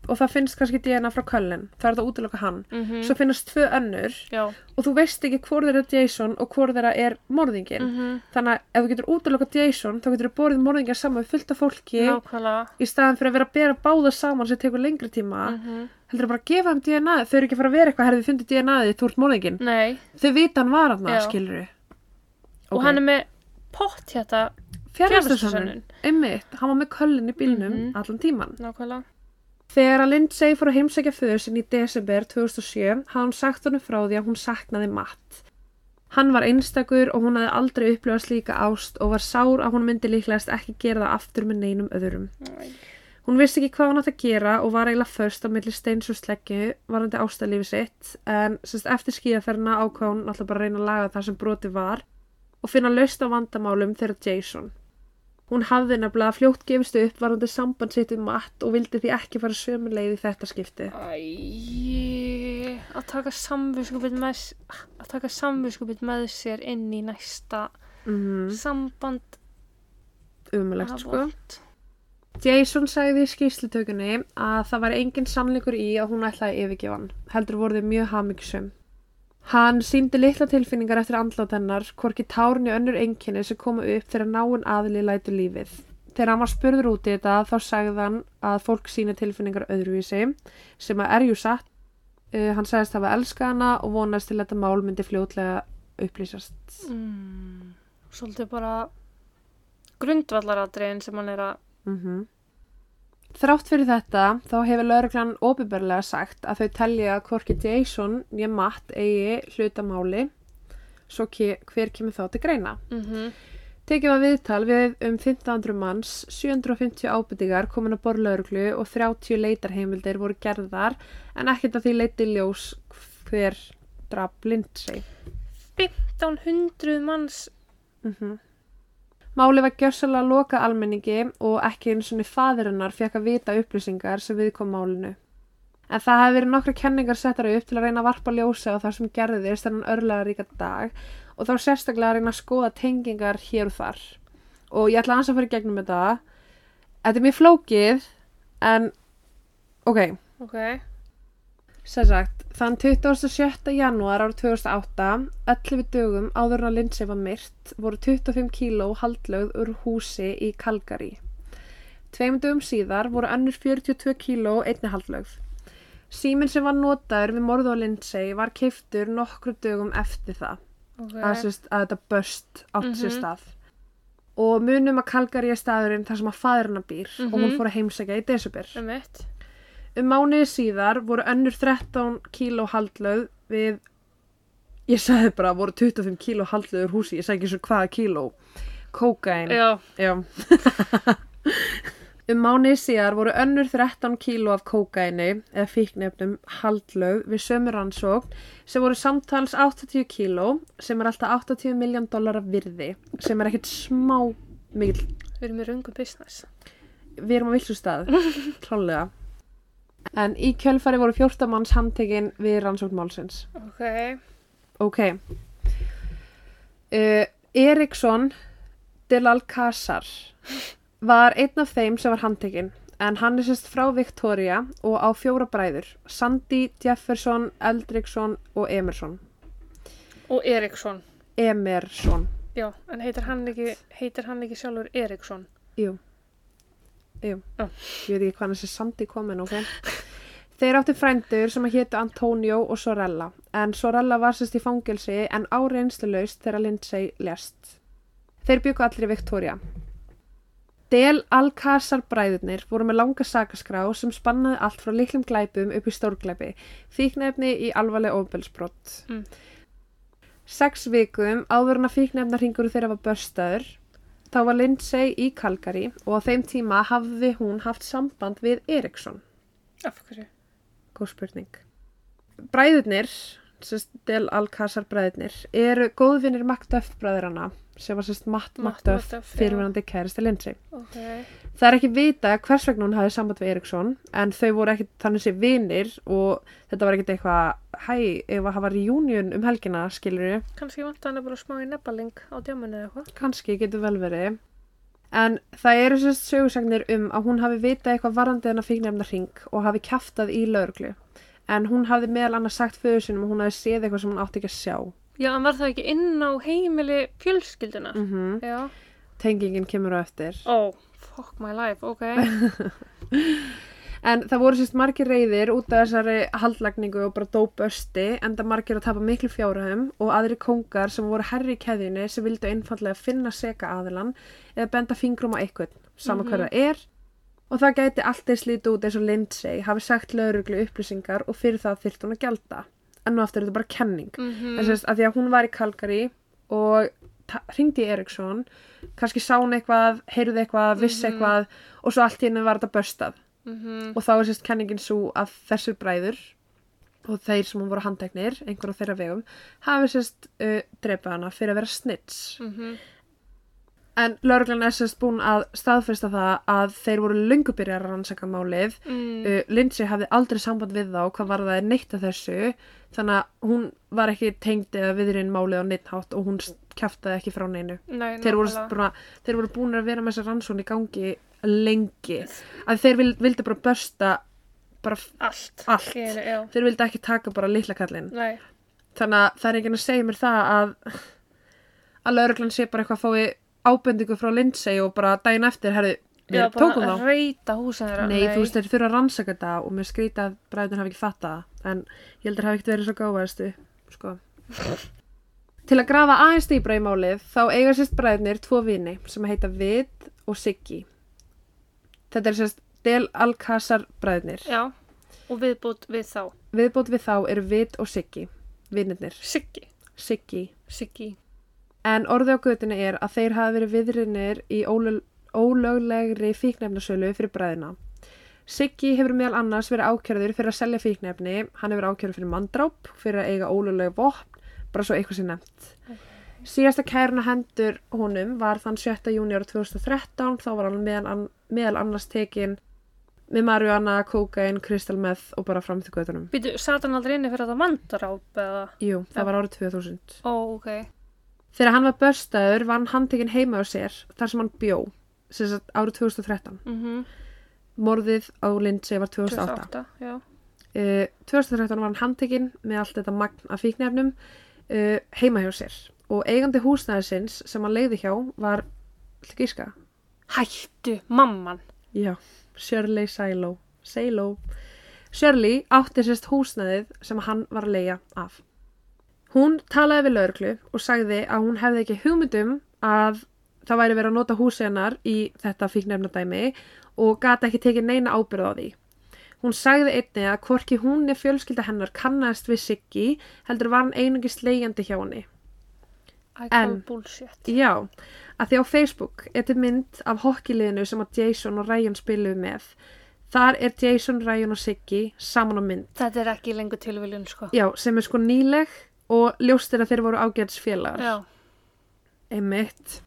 og það finnst kannski DNA frá Cullen, það er þetta að útiloka hann. Mm Svo finnast tvö önnur Já. og þú veist ekki hvort þeirra er Jason og hvort þeirra er morðingin. Mm Þannig að ef þú getur útilokað Jason þá getur þú borðið morðingin saman við fullt af fólki Nákvæmlega. í staðan fyrir að vera að bera báða saman sem tekur lengri tíma. Mm Heldur bara að gefa þeim DNA, þau eru ekki að fara að vera eitthvað herðið fundið DNA-ið, þú ert morðingin. Nei, Þau vita hann var Já. skilur við. og hann er með pott hérna, fjárhastasönnun. Hann var með köllin í bílnum Mhm. allan tíman. nákvæmlega. Þegar að Lindsay fór að heimsækja föður sinn í desember 2007 hafði hún sagt honum frá því að hún saknaði Matt. Hann var einstakur og hún hafði aldrei upplifað slíka ást og var sár að hún myndi líklegast ekki gera það aftur með neinum öðrum. Hún vissi ekki hvað hún átt að gera og var eiginlega först á milli steins og sleggju varandi ástalífi sitt en semst, eftir skíðaferna ákvað hún alltaf bara að reyna að laga það sem broti var og finna laust á vandamálum þegar Jason. Hún hafði nefnilega fljótt gefist upp varandi samband sitt við Matt og vildi því ekki fara sömu leið í þetta skipti. Æ, að taka samviskupið með, með sér inn í næsta Mm samband. Umulegt sko. Jason sagði í skýrslutökunni að það var engin sannleikur í að hún ætlaði að yfirgefa hann. Heldur voru þau mjög hamingsum. Hann síndi litla tilfinningar eftir andlát hennar, hvorki tárni önnur einkenni sem koma upp þegar náinn aðli lætu lífið. Þegar hann var spurður út í þetta þá sagði hann að fólk síni tilfinningar öðruvísi sem að er jú satt. Uh, hann sagðist hafa elskað hana og vonast til að þetta mál myndi fljótlega upplýsast. Mm, svolítið bara grundvallaratriðin sem hann er að Mm Þrátt fyrir þetta þá hefur lauruglan óbyrberlega sagt að þau telja að hvorki Jason nýja Matt eigi hlutamáli svo hver kemur þá til greina. Mhm. Tekið var viðtal við um 1500 manns, 750 ábyrtingar komin að borlauruglu og 30 leitarheimildir voru gerðar en ekkert að því leiti ljós hver draf Lindsay. 1500 manns Mm Málið var gjörsalega loka almenningi og ekki eins og fæðirinnar fekk að vita upplýsingar sem viðkom málinu. En það hefði verið nokkra kenningar settar upp til að reyna að varpa ljósa á það sem gerðist þennan örlega ríka dag og þá sérstaklega að reyna að skoða tengingar hér og þar. Og ég ætla að fara í gegnum þetta. Þetta er mjög flókið en ok, Ok. Sem sagt, þann 27. janúar árið 2008, 11 dögum áður en að Lindsay var myrt, voru 25 kíló haldlögð úr húsi í Calgary. Tveim dögum síðar voru önnur 42 kíló einni haldlögð. Síminn sem var notaður við morðu á Lindsay var keiftur nokkru dögum eftir það, Ok. að, sérst, að þetta börst átt sér Mhm. stað. Og munum að Calgary er staðurinn þar sem að faðurina býr og hún Mhm. fór að heimsækja í desubir. Um eitt. Um mánuði síðar voru önnur 13 kíló haldlöð við, ég sagði bara voru 25 kíló haldlöð úr húsi, ég sagði ekki svo hvaða kíló, kókain. Já. Já. um mánuði síðar voru önnur 13 kíló af kókaini eða fíknefnum haldlöð við sömu rannsókn sem voru samtals 80 kíló sem er alltaf 80 miljón dólar af virði sem er ekkert smá mikil, Við erum í röngum business. við erum á villu stað, klálega. En í kjölfari voru 14 manns handtekinn við rannsókn málsins. Ok. Ok. Uh, Eriksson del Alcázar var einn af þeim sem var handtekinn en hann er sérst frá Victoria og á fjóra bræður Sandy, Jefferson, Eldriksson og Emerson Og Eriksson. Emerson Já, en heitir hann ekki, heitir hann ekki sjálfur Eriksson? Jú Jú, Já. ég veit ekki hvað þessi Sandy komin, ok Þeir áttu frændur sem að hétu Antonio og Sorella en Sorella var sérst í fangelsi en áreinslulegst þegar Lindsay lest. Þeir byggu allir í Victoria. Del Alcázar bræðurnir voru með langa sakaskrá sem spannaði allt frá litlum glæpum upp í stórglæpi, fíknefni í alvarleg ofbelsbrott. Mm. Sex vikum áður en að fíknefnarhingur þeirra var börstaður, þá var Lindsay í Calgary og á þeim tíma hafði hún haft samband við Eriksson. Af hverju? Góð spurning. Bræðurnir, sérst Del Alcázar bræðurnir, eru góðvinnir Macduff bræðurana sem var sérst Matt já. fyrirverandi kæristi Lindsay. Ok. Það er ekki vita hvers vegna hún hafði samband við Eriksson en þau voru ekki þannig sé vinir og þetta var ekkit eitthvað hæ, ef að hafa reunion um helgina skilur Kannski vant hann bara smá í nebbaling á djáminu eða eitthvað. kannski getur vel verið en það eru sérst sögursagnir um að hún hafi vitað eitthvað varandi þennan fíknefna hring og hafi kjaftað í lögreglu en hún hafi meðal annars sagt föður sinum að hún hafi séð eitthvað sem hún átti ekki að sjá Já, en var það ekki inn á heimili fjölskylduna? mm Já. Tengingin kemur á eftir. Ó, fuck my life, ok. en það voru sérst margir reyðir út af þessari haldlagningu og bara dópösti en það margir að tapa miklu fjárhæðum og aðri kongar sem voru herri í keðjunni sem vildu einfallega finna seka aðilan eða benda fingrum á eitthvað sama Mhm. hver það er. Og það gæti allt eins lítið út eins og Lindsay hafi sagt lauruglu upplýsingar og fyrir það þyrfti hún að gjalda. En nú aftur er þetta bara kenning. Mm en sérst að því að hún var í Calgary og ringdi Eriksson kannski sá hún eitthvað, heyrði eitthvað vissi Mhm. eitthvað og svo allt í henni var þetta börstað -hmm. og þá er sérst kenningin svo að þessir bræður og þeir sem hún voru handteknir, einhver á þeirra vegum hafi sérst uh, drepað hana fyrir að vera snitts Mm en lauruglan er sérst búin að staðfesta það að þeir voru löngu byrjar að rannsaka málið mm. uh, Lindsay hafði aldrei samband við þá hvað var það neitt af þessu þannig að hún var ekki tengd eða viðrinn málið á neitt hátt og hún kæftaði ekki frá neinu Nei, þeir voru, bara, þeir voru búin að vera með þessa rannsón í gangi lengi að þeir vild, vildi bara börsta bara Allt. allt. Já. þeir vildi ekki taka bara litla kallinn Nei. þannig að það er ekki að segja mér það að að lauruglan sé bara eitthvað að fái ábendingu frá Lindsay og bara daginn eftir herri, Já, við tókum þá reyta húsin þeirra. Nei, þú veist, þeir þurfa að rannsaka þetta og mér skrýta að bræðin hafi ekki fattað það, en ég heldur hafi ekkert verið svo gáðastu, sko. Til að grafa aðeins dýbra í málið, þá eiga sérst bræðinir tvo vini sem heita Vid og Siggi. þetta er sérst Del Alcázar bræðnir. Já, og viðbútt við þá. Viðbót við þá eru Vit og Siggi, vinnirnir, Siggi. Siggi. Siggi. En orðið á götunni er að þeir hafa verið viðrinnir í ólög, ólöglegri fíknefnasölu fyrir bræðina. Siggi hefur meðal annars verið ákjörður fyrir að selja fíknefni, hann hefur ákjörður fyrir mandráp, fyrir að eiga ólögleg vopn, bara svo eitthvað sem nefnt. Síðasta kæruna hendur honum var þann 7. júni ára 2013, þá var hann meðal, meðal annars tekin með marihuana, kókain, crystal meth og bara fram til göttunum. Býtu, satt hann aldrei inni fyrir þetta mandráp eða? Jú, það Já. var árið 2000. Ó, ok. Þegar hann var börstaður var hann handtekinn heima á sér þar sem hann bjó, sem sagt árið 2013. Mm Morðið á Lindsay var 2008. 2008, já. Uh, 2013 var hann handtekinn með allt þetta magn af fíknefnum uh, heima hjá sér og eigandi húsnæðisins sem hann leiði hjá var, ætla gíska, Hættu, mamman. já, Shirley Silo, Silo. Shirley átti sérst húsnæðið sem hann var að leia af. Hún talaði við lauruglu og sagði að hún hefði ekki hugmyndum að það væri verið að nota húsið hennar í þetta fíknefnadæmi og gata ekki tekið neina ábyrð á því. Hún sagði einnig að hvorki hún er fjölskylda hennar kannast við Siggi heldur var hann einungis leigjandi hjá henni. I En- call bullshit. Já, að því á Facebook er til mynd af hokkiliðinu sem að Jason og Ryan spiluðu með. Þar er Jason, Ryan og Siggi saman á mynd. Þetta er ekki lengur tilviljun, sko. Já, sem er sko nýleg og ljóst er að þeir voru ágæðsfélagar. Já. Einmitt.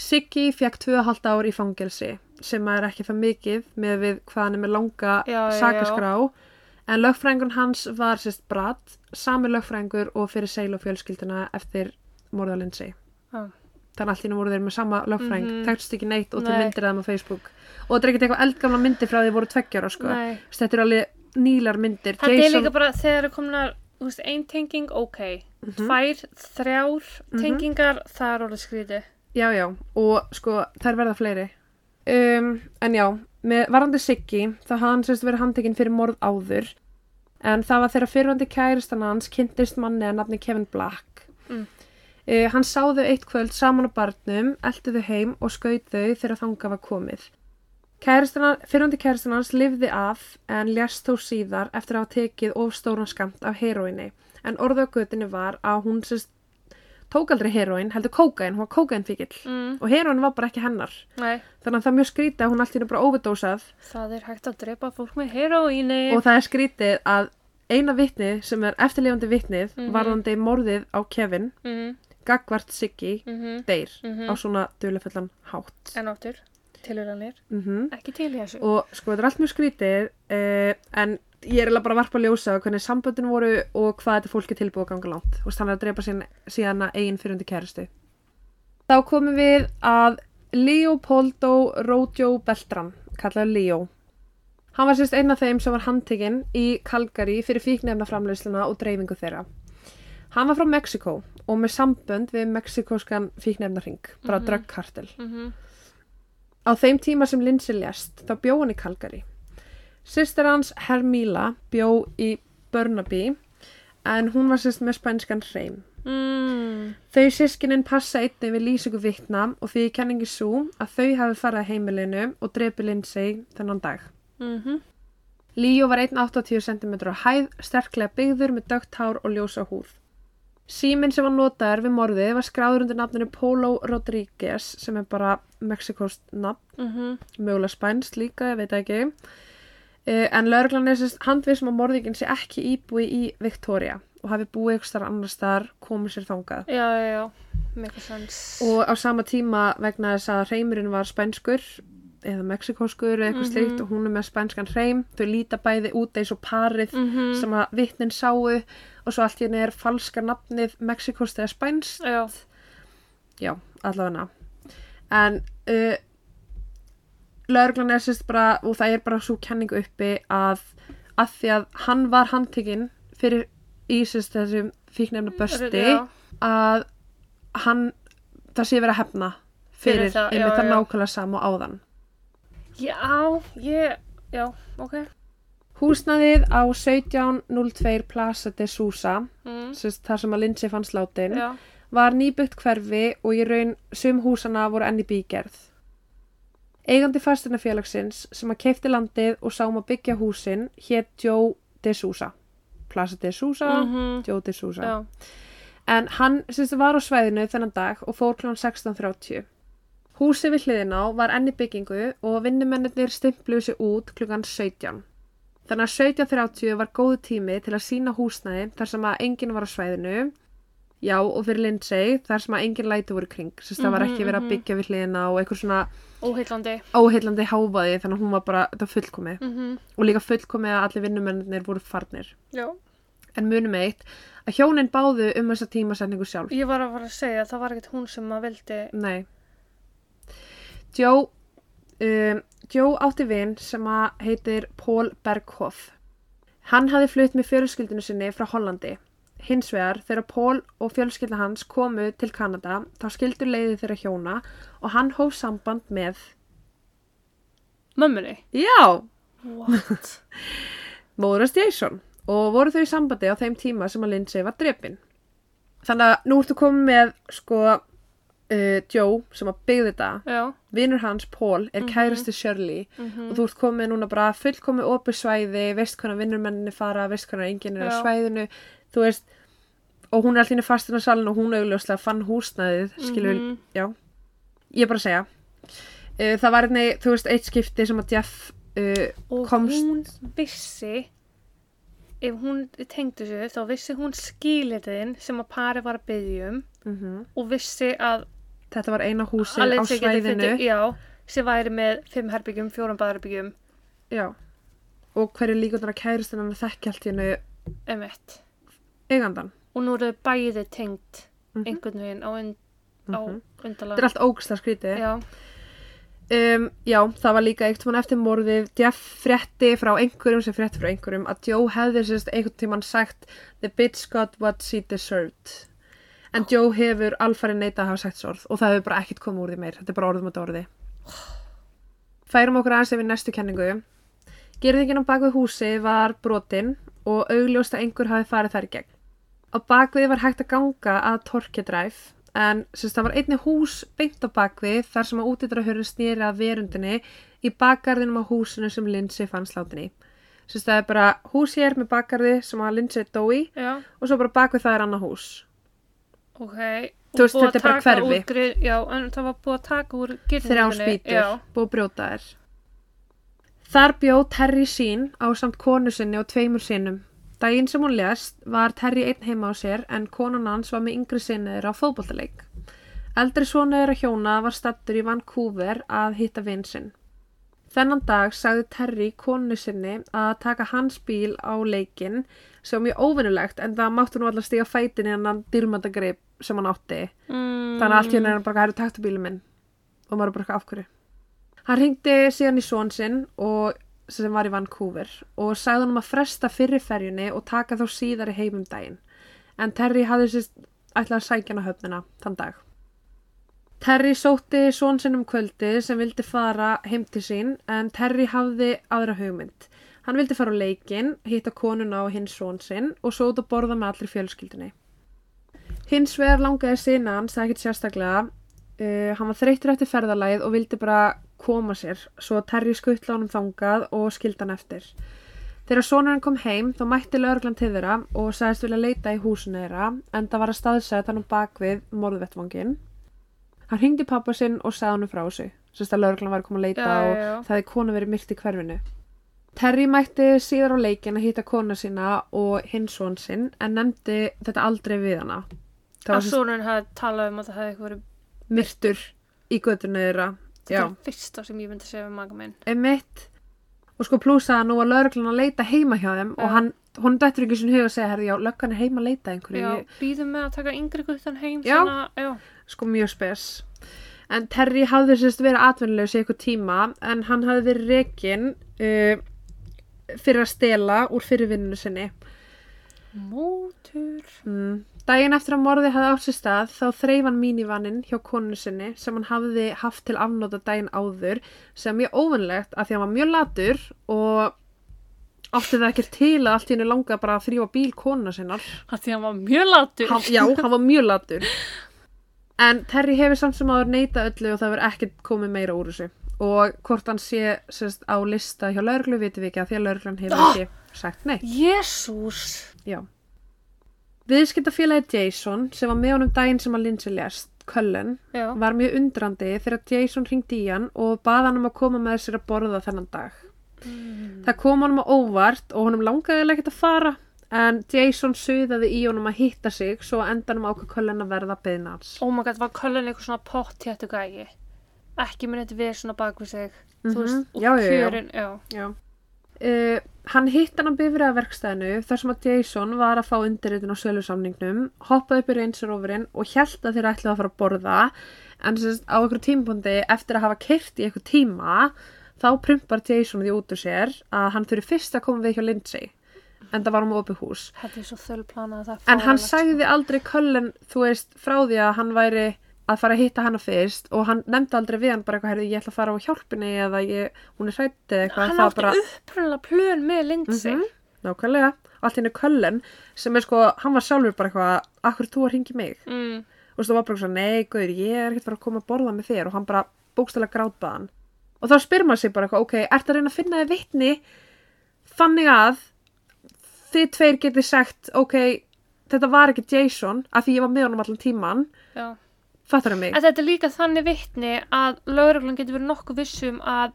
Siggi fekk 2,5 ár í fangelsi sem er ekki það mikið með við hvað hann er með langa Já, já, sakaskrá en lögfræðingun hans var sérst bratt, sami lögfræðingur og fyrir seil og fjölskylduna eftir morðalinsi. Já. Þannig allt í nú voru þeir með sama lögfræðing, mm Mhm. tekst ekki neitt og Nei. myndir þeim á Facebook. Og þetta er ekkert eitthvað eldgamla myndir frá því voru tveggjara sko. Nei. Þess, Þetta eru alveg nýlar myndir. Þetta er líka bara þegar það komna, þú veist, ein tenging, ok. Mhm. Tvær, þrjár tengingar, það er orðið skrítið. Já, já, og sko, þær verða fleiri. Um, en já, með varandi Siggi, þá hann sérst verið handtekinn fyrir morð áður. En það var þegar fyrirvandi kæristan hans kynntist manni að nafni Kevin Black. Mm. Uh, hann sá þau eitt kvöld saman á barnum, eldi þau heim og skaut þau þegar þanga var komið. Kæristana, fyrirvandi kæristan hans lifði af en lést þó síðar eftir að hafa tekið of stóran skamt af heroinni. En orðu á götinu var að hún sérst tók aldrei heroin, heldur kókain, hún var kókainfíkil Mm. og heroin var bara ekki hennar Nei, þannig að það er mjög skrítið að hún allt í henni bara overdósað það er hægt að drepa fólk með heroíni. og það er skrítið að eina vitni sem er eftirlifandi vitnið Mhm. varðandi morðið á Kevin Mm Gagvart Siggi -hmm. deyr Mhm. á svona dölufullan hátt En áttur, tilhöranir, mm ekki til þessu. og sko þetta er allt mjög skrítið uh, en ég er eiginlega bara varpa að ljósa hvernig samböndin voru og hvað þetta fólk er tilbúið að ganga langt. Og þannig að drepa sín, síðan eigin fyrirundi kæristu þá komum við að Leopoldo Rodio Beltran kallaður Leo. Hann var sérst einn af þeim sem var handtekinn í Calgary fyrir fíknefnaframleysluna og dreifingu þeirra. Hann var frá Mexiko og með sambönd við mexikóskan fíknefnarring bara mm Mhm. dröggkartel Mm Á þeim tíma sem Lindsay lést, þá bjó hann í Calgary. Sýstir hans, Hermíla, bjó í Burnaby, en hún var sérst með spænskan hreim. mm. Þau sískinin passa einnig við lýsingu vittna og því kenningi svo að þau hafi farið að heimilinu og drepi Lindsay þennan dag. Mm Líó var 1,80 cm á hæð, sterklega byggður með dögt hár og ljósa húð. Síminn sem var notaður við morðið var skráður undir nafninu Polo Rodríguez sem er bara Mexikost nafn -hmm. mögulega spænst líka, ég veit ekki uh, en lauruglan er sérst handvið sem að morðingin sé ekki íbúi í Victoria og hafi búið ykkur starf annar staðar komið sér þangað Já, já, já, make sense. og á sama tíma vegna þess að reymurinn var spænskur eða mexikóskur eða eitthvað Mhm. slíkt og hún er með spænskan reym þau líta bæði út eins og parið mm sem að vittnin sáu og svo allt í henni er falska nafnið mexikost eða spænst Já, já, allavega. En uh, lauruglan er sérst bara og það er bara svo kenning uppi að að því að hann var handtekinn fyrir í sérst þessum fíknefna bösti að hann það sé verið að hefna fyrir, Fyrir það, einmitt já, það já. nákvæmlega sama og áðan Já, ég, já, ok. húsnaðið á 1702 Plaza de Sousa Mm. þar sem að Lindsay fann slátin Já, var nýbyggt hverfi og í raun sum húsana voru enn í bígerð. Eigandi fastinafélagsins sem að keipti landið og sá um að byggja húsin hétt Joe de Sousa. Plaza de Sousa, Mhm. Joe de Sousa. Já. En hann syns, var á svæðinu þennan dag og fór kl. 16.30. Húsið við hliðin á var enni byggingu og vinnumennir stimpluðu sig út klukkan 17. Þannig að 17.30 var góðu tími til að sína húsnæði þar sem að enginn var á svæðinu. Já, og fyrir Lindsay þar sem að enginn læti voru kring. Sérst, það var Mhm, ekki verið að mhm. byggja við hliðina og eitthvað svona Óheillandi. óheillandi háfaði þannig að hún var bara, þetta var fullkomið. Mm Og líka fullkomið að allir vinnumennir voru farnir. Já. En munum eitt að hjónin báðu um þessa tímasetningu sjálf. Ég var að fara að segja að það var ekkert hún sem að vildi. Nei. Joe, um, Joe átti vin sem að heitir Paul Berghoff. Hann hafði flutt með fjölskyldinu sinni frá Hollandi. Hins vegar, þegar Paul og fjölskylda hans komu til Kanada, þá skildur leiði þeirra hjóna og hann hóf samband með... Mömmunni. Já! What? Móðurast Jason og voru þau í sambandi á þeim tíma sem að Lindsay var drepin. Þannig að nú ertu komið með sko uh, Joe sem að byggði þetta Já. Vinur hans, Paul, er Mhm. kærasti Shirley. Mm og þú ert komið núna bara fullkomið opið svæði, veist hvernig vinnurmenninni fara, veist hvernig enginn er á svæðinu, þú veist, og hún er alltaf fastin á salin og hún augljóslega fann húsnæðið, skilur, Mhm. já, ég er bara að segja. Uh, það var einnig, þú veist, eitt skipti sem að Jeff, uh, Og Komst- hún vissi, ef hún tengdi sig, þá vissi hún skilirðin sem að pari var að byggja um mm og vissi að þetta var eina húsið á svæðinu, Já, sem væri með fimm herbyggjum, fjórum baðherbyggjum, já, og hverju líkunar að kærist hennar hennu emitt. eigandan. Og nú eru bæði tengt Mhm. einhvern veginn á, und, á Mhm. undarlega. Þetta er allt ógstlega skrítið. Já, Um, já, það var líka eitt eftir morðið Jeff frétti frá einhverjum sem frétti frá einhverjum að Joe hefði sérst einhvern tímann sagt The bitch got what she deserved en Joe hefur alfarið neitað að hafa sagt svo orð og það hefur bara ekkert komið úr því meir. Þetta er bara orðum að orði. Færum okkur aðeins yfir næstu kenningu. Gerðingin á bakvið húsi var brotin og augljóst að einhver hafi farið þær í gegn. Á bakvið var hægt að ganga að Torkedræf en sérst, það var einni hús beint á bakvið þar sem að útidrahörun snýri að verundinni í bakgarðinum á húsinu sem Lindsay fann slátin í. Sérst, það er bara hús hér með bakgarði sem að Lindsay dó í já, og svo bara bakvið það er annað hús. Ok. Þú veist, þetta er bara hverfi. úr grið- Já, en það var búið að taka úr Þrjá girðingunni. spýtur, búið að brjóta þær. Þar bjó Terry sín á samt konu sinni og tveimur sinum. Daginn sem hún lést var Terry einn heima á sér en konan hans var með yngri sinniður á fótbollaleik. Eldri sonuður að hjóna var stattur í Vancouver að hitta vinn sinn. Þennan dag sagði Terry konu sinni að taka hans bíl á leikin sem mjög óvinnulegt en það máttu nú allar stíga fætin í hann dyrmandagreip sem hann átti. mm, Þannig að allt henni er hann bara, hæru taktu bílum minn og maður er bara eitthvað af hverju. Hann ringdi síðan í són sinn og sem var í Vancouver og sagði hann um að fresta fyrirferjunni og taka þá síðar í heimum daginn. En Terry hafði sérst ætlað að sækja hann á höfnina þann dag. Terry sótti són sinn um kvöldi sem vildi fara heim til sín en Terry hafði aðra hugmynd. Hann vildi fara á leikinn, hitta konuna og hins són sinn og út að borða með allri fjölskyldunni. Hins vegar langaði sína hans, það ekkert sérstaklega. Uh, hann var þreyttur eftir ferðalagið og vildi bara koma sér, svo Terry skuttla honum þangað og skildi hann eftir. Þegar sonurinn kom heim, þá mætti lögreglan til þeirra og sagðist vilja leita í húsinu þeirra, en það var að staðsæða hann bakvið morðvettvangin. Hann hringdi pappa sinn og sagði hann frá þessu, sérst að lögreglan var að koma að leita Já, og já, já. það hefði konu verið myrt í hverfinu. Terry mætti síðar á leikin að hitta kona sína og hins son sinn, en nefndi þetta aldrei við hana. Það Að sonurinn hafði talað um að það hefði eitthvað verið myrtur í göttinu þeirra Þetta er fyrsta sem ég myndi segja við maga minn. emitt og sko plúsa að nú var lögreglan að leita heima hjá þeim Já. og hann, hún dættur ekki sin hug að segja herri, já, löggan er heima að leita einhverju Já, býðum með að taka yngri guttan heim. Já. Svona, já. sko mjög spes en Terry hafði sérst verið atvinnulegs í eitthvað tíma en hann hafði verið rekin uh, fyrir að stela úr fyrirvinninu sinni Mótur. mm. Daginn eftir að morði hafði átt sér stað þá þreif hann mínivannin hjá konu sinni sem hann hafði haft til afnóta daginn áður sem er mjög óvinnlegt af því að hann var mjög latur og átti það ekki til að allt í hennu langa bara að þrýfa bíl konuna sinnar Það því hann var mjög latur. hann, já, hann var mjög latur En Terry hefur samt sem áður neita öllu og það verður ekkert komið meira úr þessu. Og hvort hann sé sérst, á lista hjá lauruglu vitum við ekki að því að lauruglan hefur Ah! ekki sagt neitt. Jésús Já. Viðskiptafélagi Jason sem var með honum daginn sem að Lindsay lést, Cullen, Já, var mjög undrandi þegar Jason ringdi í hann og bað hann um að koma með sér að borða þennan dag. Það kom honum á óvart og honum langaði ekkert að fara en Jason suðaði í honum að hitta sig svo endanum ákvað Cullen að verða beðna hans. oh my god, var Cullen eitthvað svona pottjættu gægi Ekki með þetta við svona bak við sig Þú Mhm. veist, og Já, já, kjörin Já, Já. Uh, hann hitt hann á bifræðaverkstæðinu þar sem að Jason var að fá undirritin á sölusamningnum, hoppaði upp í reynsarofurinn og held að þeir ætlaði að fara að borða. En sérst, á einhverju tímpundi eftir að hafa kert í einhver tíma þá prumpar Jason því út úr sér að hann þurfi fyrst að koma við hjá Lindsay en það var um opið hús. En hann sagði aldrei Cullen þú veist frá því að hann væri að fara að hitta hana fyrst og hann nefndi aldrei við hann bara eitthvað herri ég ætla að fara á hjálpinni eða ég, hún er hrætti eða eitthvað Hann átti bara upprunnilega plön með Lindsay. Mhm, Nákvæmlega, allt henni Cullen sem er sko, hann var sjálfur bara eitthvað akkur þú að ringi mig? Mm. og þú var bara svona, nei, guður, ég er ekkert fara að koma að borða með þér. Og hann bara bókstælega grátbaði hann. Og þá spyr maður sig bara eitthvað, ok, ertu að reyna að finna þið vitni? Þannig að þið tveir getið sagt, ok þetta var ekki Jason, af því ég var með honum allan tíman, Já fattar það mig En þetta er líka þannig vitni að lögreglan getur verið nokkuð vissum að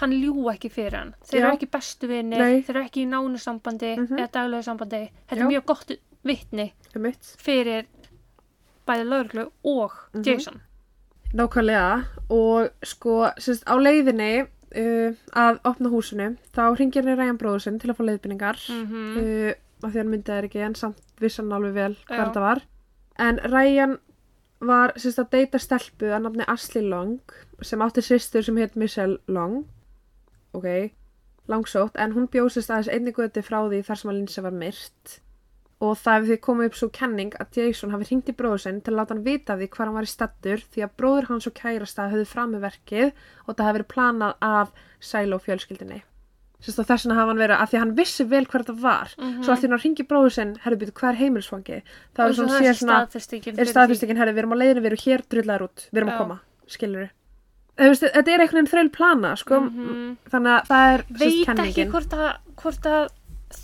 hann ljú ekki fyrir hann. Þeir eru ekki bestu vinni, þeir eru ekki í nánu sambandi Mhm. eða daglegu sambandi. Þetta Já. er mjög gott mitt. fyrir bæði lögreglu og Mhm. Jason. Nákvæmlega og sko sérst, á leiðinni uh, að opna húsinu þá ringir henni Ræjan bróður sinn til að fá leiðbynningar Mm uh, af því hann myndi þær ekki en samt vissan alveg vel hvað Já. þetta var en Ræjan var sérst, að deyta stelpu að nafni Ashley Long sem átti sýstur sem heit Michelle Long. Ok, langsótt en hún bjóð sérst aðeins einni göti frá því þar sem að Lindsay var myrt. Og það hefði komið upp svo kenning að Jason hafi hringt í bróður sinn til að láta hann vita því hvað hann var í stattur því að bróður hans og kærasta höfðu fram með verkið og það hefði verið planað af fjölskyldinni Sérst, og þess vegna hafa hann verið að því að hann vissi vel hver þetta var Mhm. svo allt í hann hringi bróður sinn herru býtu hvað er heimilsfangi það er svo svona sér svona er fyrir staðfestingin herru við erum á leiðinu við erum hér drullar út við erum Já. að koma skilur við þetta er einhvern veginn þreil plana sko, því. Mhm. þannig að það er Veit ekki hvort að, hvort að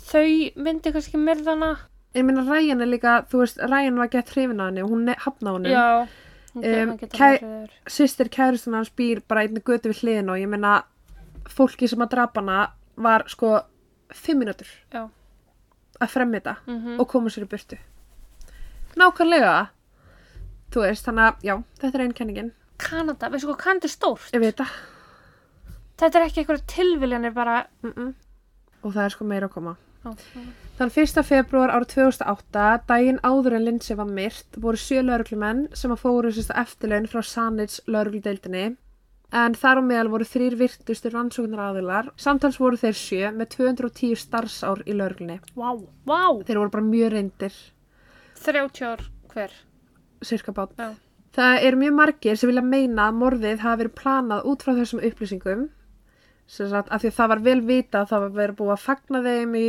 þau myndi kannski myrðana. ég meina Ryan er líka þú veist Ryan var gett hrifin af henni og hún hafna honum Já. Um, kæ- sýstir kæristun hans býr bara einni götu við hliðin og ég meina fólki sem að drapa hana var sko fimm mínútur Já. að fremja þetta Mhm. og koma sér í burtu nákvæmlega þú veist, þannig að já, þetta er einn kenningin Kanada, veistu hvað Kanada er stórt? ég veit það Þetta er ekki eitthvað tilviljanir bara mm -mm. og það er sko meira að koma Ó, Þann 1. februar árið 2008, daginn áður en Lindsay var myrt, voru sjö lauruglumenn sem að fóru eftirlaun frá Sanits laurugludeildinni. En þar á meðal voru þrýr virtustu rannsóknar aðilar. Samtals voru þeir sjö með 210 starfsár í lauruglunni. Vá, vá, Þeir voru bara mjög reyndir, 30 ár hver cirka bát. Já. Það eru mjög margir sem vilja meina að morðið hafi verið planað út frá þessum upplýsingum. Sagt, af því að það var vel vita að það var verið búið að fagna þeim í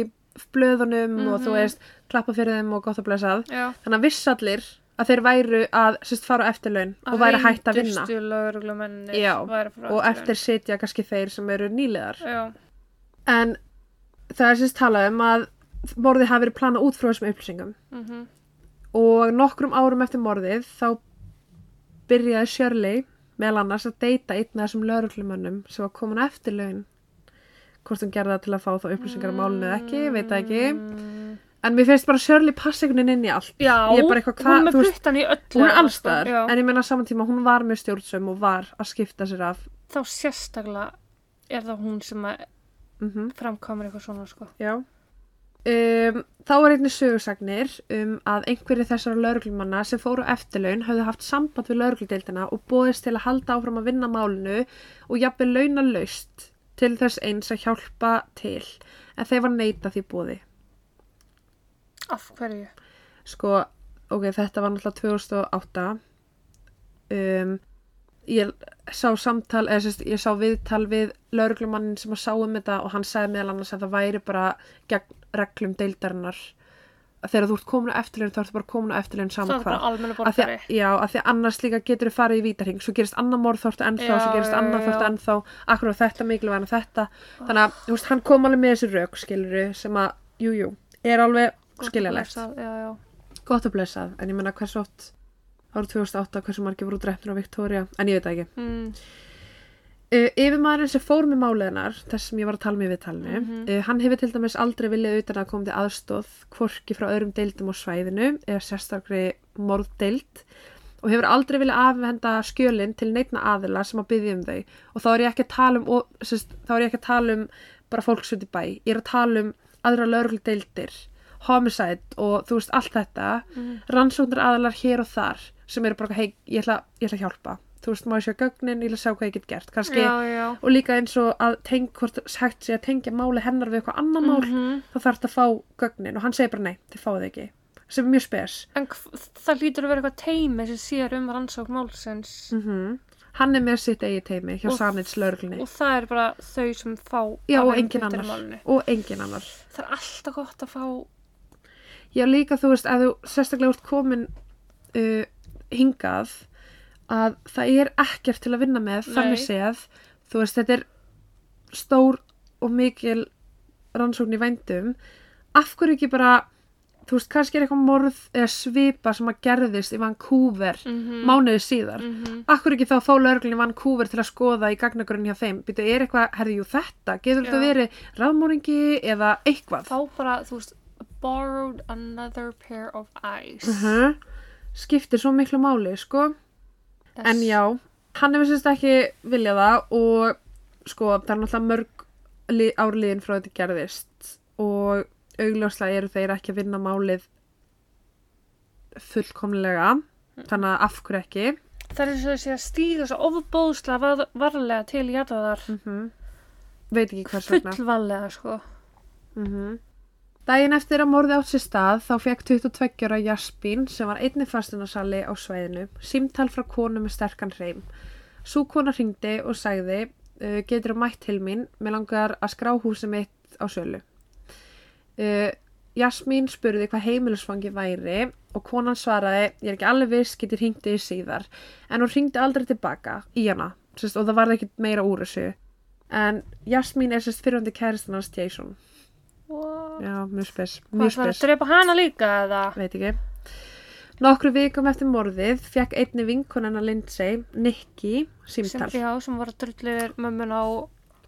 blöðunum og þú Mhm. veist, klappa fyrir þeim og gott að blessað. Já, Þannig að vissallir að þeir væru að sérst, fara á eftirlaun og væri að vinna. Reyndustu lögreglumennir Já, Og eftir sitja kannski þeir sem eru nýlegar. Já, En það er sérst talað um að morðið hafi verið planað út frá þessum upplýsingum. mhm Og nokkrum árum eftir morðið þá byrjaði Shirley meðal annars að deyta einn af þessum lauruglumönnum sem var komin á eftirlaun. Hvort hún gerði það til að fá þá upplýsingar á málinu eða ekki, veit ekki. En mér finnst bara Shirley passa einhvern veginn inn í allt. Já, Ég er bara eitthvað, hún hvað- er með puttan í öllu Hún er allstaðar. Já. en ég meina saman tíma hún var með stjórnsum og var að skipta sér af. Þá sérstaklega er það hún sem að Mm framkomur eitthvað svona sko. Já. Um, þá er einnig sögursagnir um að einhverju þessara lauruglumanna sem fóru eftirlaun hafðu haft samband við laurugludeildina og bóðist til að halda áfram að vinna málinu og jafnvel launa laust til þess eins að hjálpa til en þeir var neita því bóði. Af hverju? Sko, ok, þetta var náttúrulega 2008 um, ég sá samtal eða sérst, ég sá viðtal við lauruglumannin sem að sá um þetta og hann sagði meðal annars að það væri bara gegn reglum deildarinnar. Þegar þú ert komin á eftirlaun þá ertu bara komin á eftirlaun það saman hvað. að, já, af því að annars líka getur þú farið í vítarhing svo gerist annar morð þá ertu ennþá, Já, svo gerist annar já. ennþá. Akkur á þetta mikilvæg en þetta. Þannig að, þú veist, hann kom alveg með þessi rauk skiluru, sem að, jú, jú er alveg skiljalegt, gott að blessað en ég menna hversu oft árið 2008 hversu margir voru drefnir á Victoria en ég veit ekki. Mm, Uh, yfirmaðurinn sem fór með máleðinar þess sem ég var að tala með í viðtalinu Mhm. uh, hann hefur til dæmis aldrei viljað utan að koma til aðstóð hvorki frá öðrum deildum á svæðinu eða sérstakri morðdeild og hefur aldrei viljað afhenda skjölin til neitna aðila sem að byggja um þau. Og þá er ég ekki að tala um og, sérst, þá er ég ekki að tala um bara fólksvöld í bæ ég er að tala um aðra lögregludeildir homicide og þú veist allt þetta. Mm, rannsóknir aðalar hér og þar sem eru bara hei, ég ætla, ég ætla að hjálpa. Þú veist, má ég sjá gögnin, ég að sjá hvað ég get gert kannski, já, já. og líka eins og að teng, hvort hægt sé að tengja máli hennar við eitthvað annar mál, Mhm. þá þarf þetta að fá gögnin. Og hann segir bara nei, þið fáið ekki. Sem er mjög spes. En það lítur að vera eitthvað teimi sem sér um rannsókn málsins. Mm hann er með sitt eigi teimi hjá lögreglunni. og það er bara þau sem fá já, og engin annar. Það er alltaf gott að fá já, líka þú veist, að þú sérstaklega út komin uh, hingað að það er ekkert til að vinna með þannig Nei. séð, þú veist, þetta er stór og mikil rannsókn í vændum. Af hverju ekki bara þú veist, kannski er eitthvað morð eða svipa sem að gerðist í Vancouver mm mánuði síðar. -hmm. af hverju ekki þá fá lögreglun í Vancouver til að skoða í gagnagrunni hjá þeim? Býtu, er eitthvað, herði, jú, þetta, getur þetta verið rafmóringi eða eitthvað? Fá bara, þú veist, borrowed another pair of eyes. uh skiptir svo miklu máli, sko Yes. En já, hann hefur sérst ekki viljað það og sko það er náttúrulega mörg li- ár liðin frá þetta gerðist og augljóslega eru þeir ekki að vinna málið fullkomlega þannig að af hverju ekki Það er svo að sé að stíga svo ofbóðslega var, varlega til jarðaðar. mm veit ekki hvers vegna Fullvarlega, sko. mm Daginn eftir að morði átt sér stað þá fekk 22 ára Jaspín sem var einnig fastunarsali á svæðinu símtal frá konu með sterkan hreim. Sú kona hringdi og sagði uh, getur þú mætt til mín, mér langar að skrá húsið mitt á sölu. Uh, Jasmín spurði hvað heimilisfangi væri og konan svaraði ég er ekki alveg viss, getur hringdi í síðar en hún hringdi aldrei tilbaka í hana sérst, og það var ekki meira úr þessu en Jasmín er sérst fyrirhundi kæristan hans Jason What? Já, mjög spes, Hvað það að spes, drepa hana líka eða? veit ekki. Nokkru vikum eftir morðið fekk einni vinkonana Lindsay, Nicky, Sem, símtal. já, sem var að drullu yfir mömmun á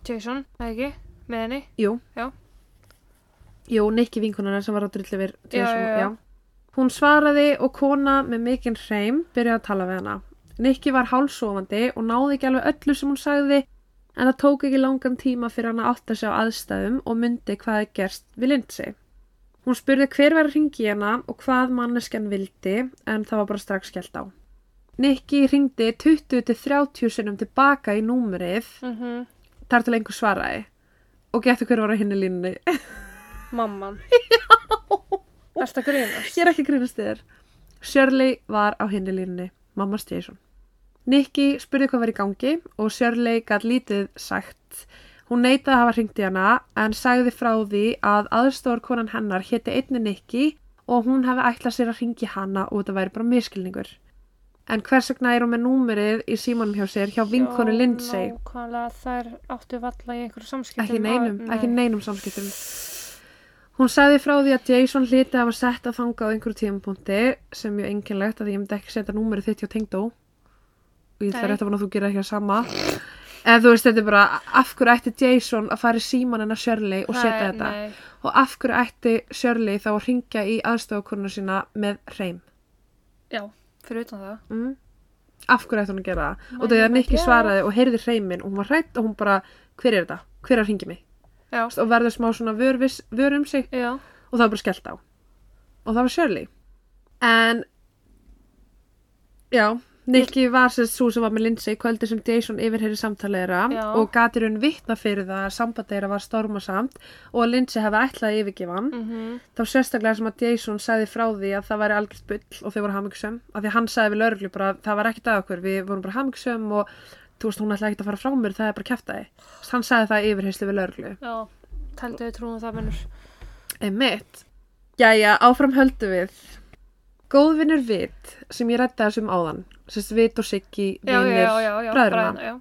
Jason, eða ekki? Með henni? Jú. Já. Jú, Nicky vinkonana sem var að drullu yfir Já, Jason, já, já. Hún svaraði og kona með mikinn hreim byrjaði að tala við hana. Nicky var hálsofandi og náði ekki alveg öllu sem hún sagði en það tók ekki langan tíma fyrir hann að átta sig á aðstæðum og myndi hvað er gerst við Lindsay. Hún spurði hver var að ringi hana og hvað manneskjan vildi en það var bara strax skellt á. Nicky ringdi 20-30 sinnum tilbaka í númerið Mm þar til einhver svaraði og getur hver var á hinni línunni. Mamman. Já. Að grínast? Ég er ekki að grínast þér. Shirley var á hinni línunni, mamma Jason. Nicky spurði hvað var í gangi og Shirley gætt lítið sagt. Hún neitaði að hafa hringt í hana en sagði frá því að aðstofar konan hennar héti einni Nicky og hún hefði ætlað sér að hringi hana og þetta væri bara miskilningur. En hvers vegna er hún með númerið í símanum hjá sér hjá vinkonu Lindsay? Nákvæmlega, þær áttu valla í einhverju samskiptum. Ekki neinum, Nei. ekki neinum samskiptum. Hún sagði frá því að Jason hliti að hafa sett að þanga á einhverju tímapunkti sem mjög einkennlegt að ég myndi ekki setja númerið þitt hjá tengdó og ég þarf rétt að vona að þú gerir ekki að sama. En þú veist þetta er bara af hverju ætti Jason að fara í síman hennar Shirley og setja þetta? nei. og af hverju ætti Shirley þá að ringja í aðstofakonuna sína með hreim? Já, fyrir utan það. mm. af hverju ætti hún að gera það? Og þegar Nicky svaraði og heyrði hreimin og hún var hrætt og hún bara hver er þetta, hver er að ringi mig? Já, og verður smá svona vör, viss, vör um sig. Já. og það var bara skellt á. Og það var Shirley. En já Nicky var sérst svo sem var með Lindsay kvöldi sem Jason yfirheyri samtaleira og gatir hún vittna fyrir það að samband þeirra var stormasamt og að Lindsay hefði ætlað að yfirgefa hann. Mm þá sérstaklega sem að Jason sagði frá því að það væri algjört bull og þau voru hamingsum af því að hann sagði við lauruglu bara það var ekkert að okkur, við vorum bara hamingsum og þú veist hún ætlaði ekkert að fara frá mér það er bara kæftæði hann sagði það í yfirheyslu við lauruglu Já. Góðvinnur Vit, sem ég rætti þessum áðan, sérst Vit og Siggi, vinnir bræðurna, já.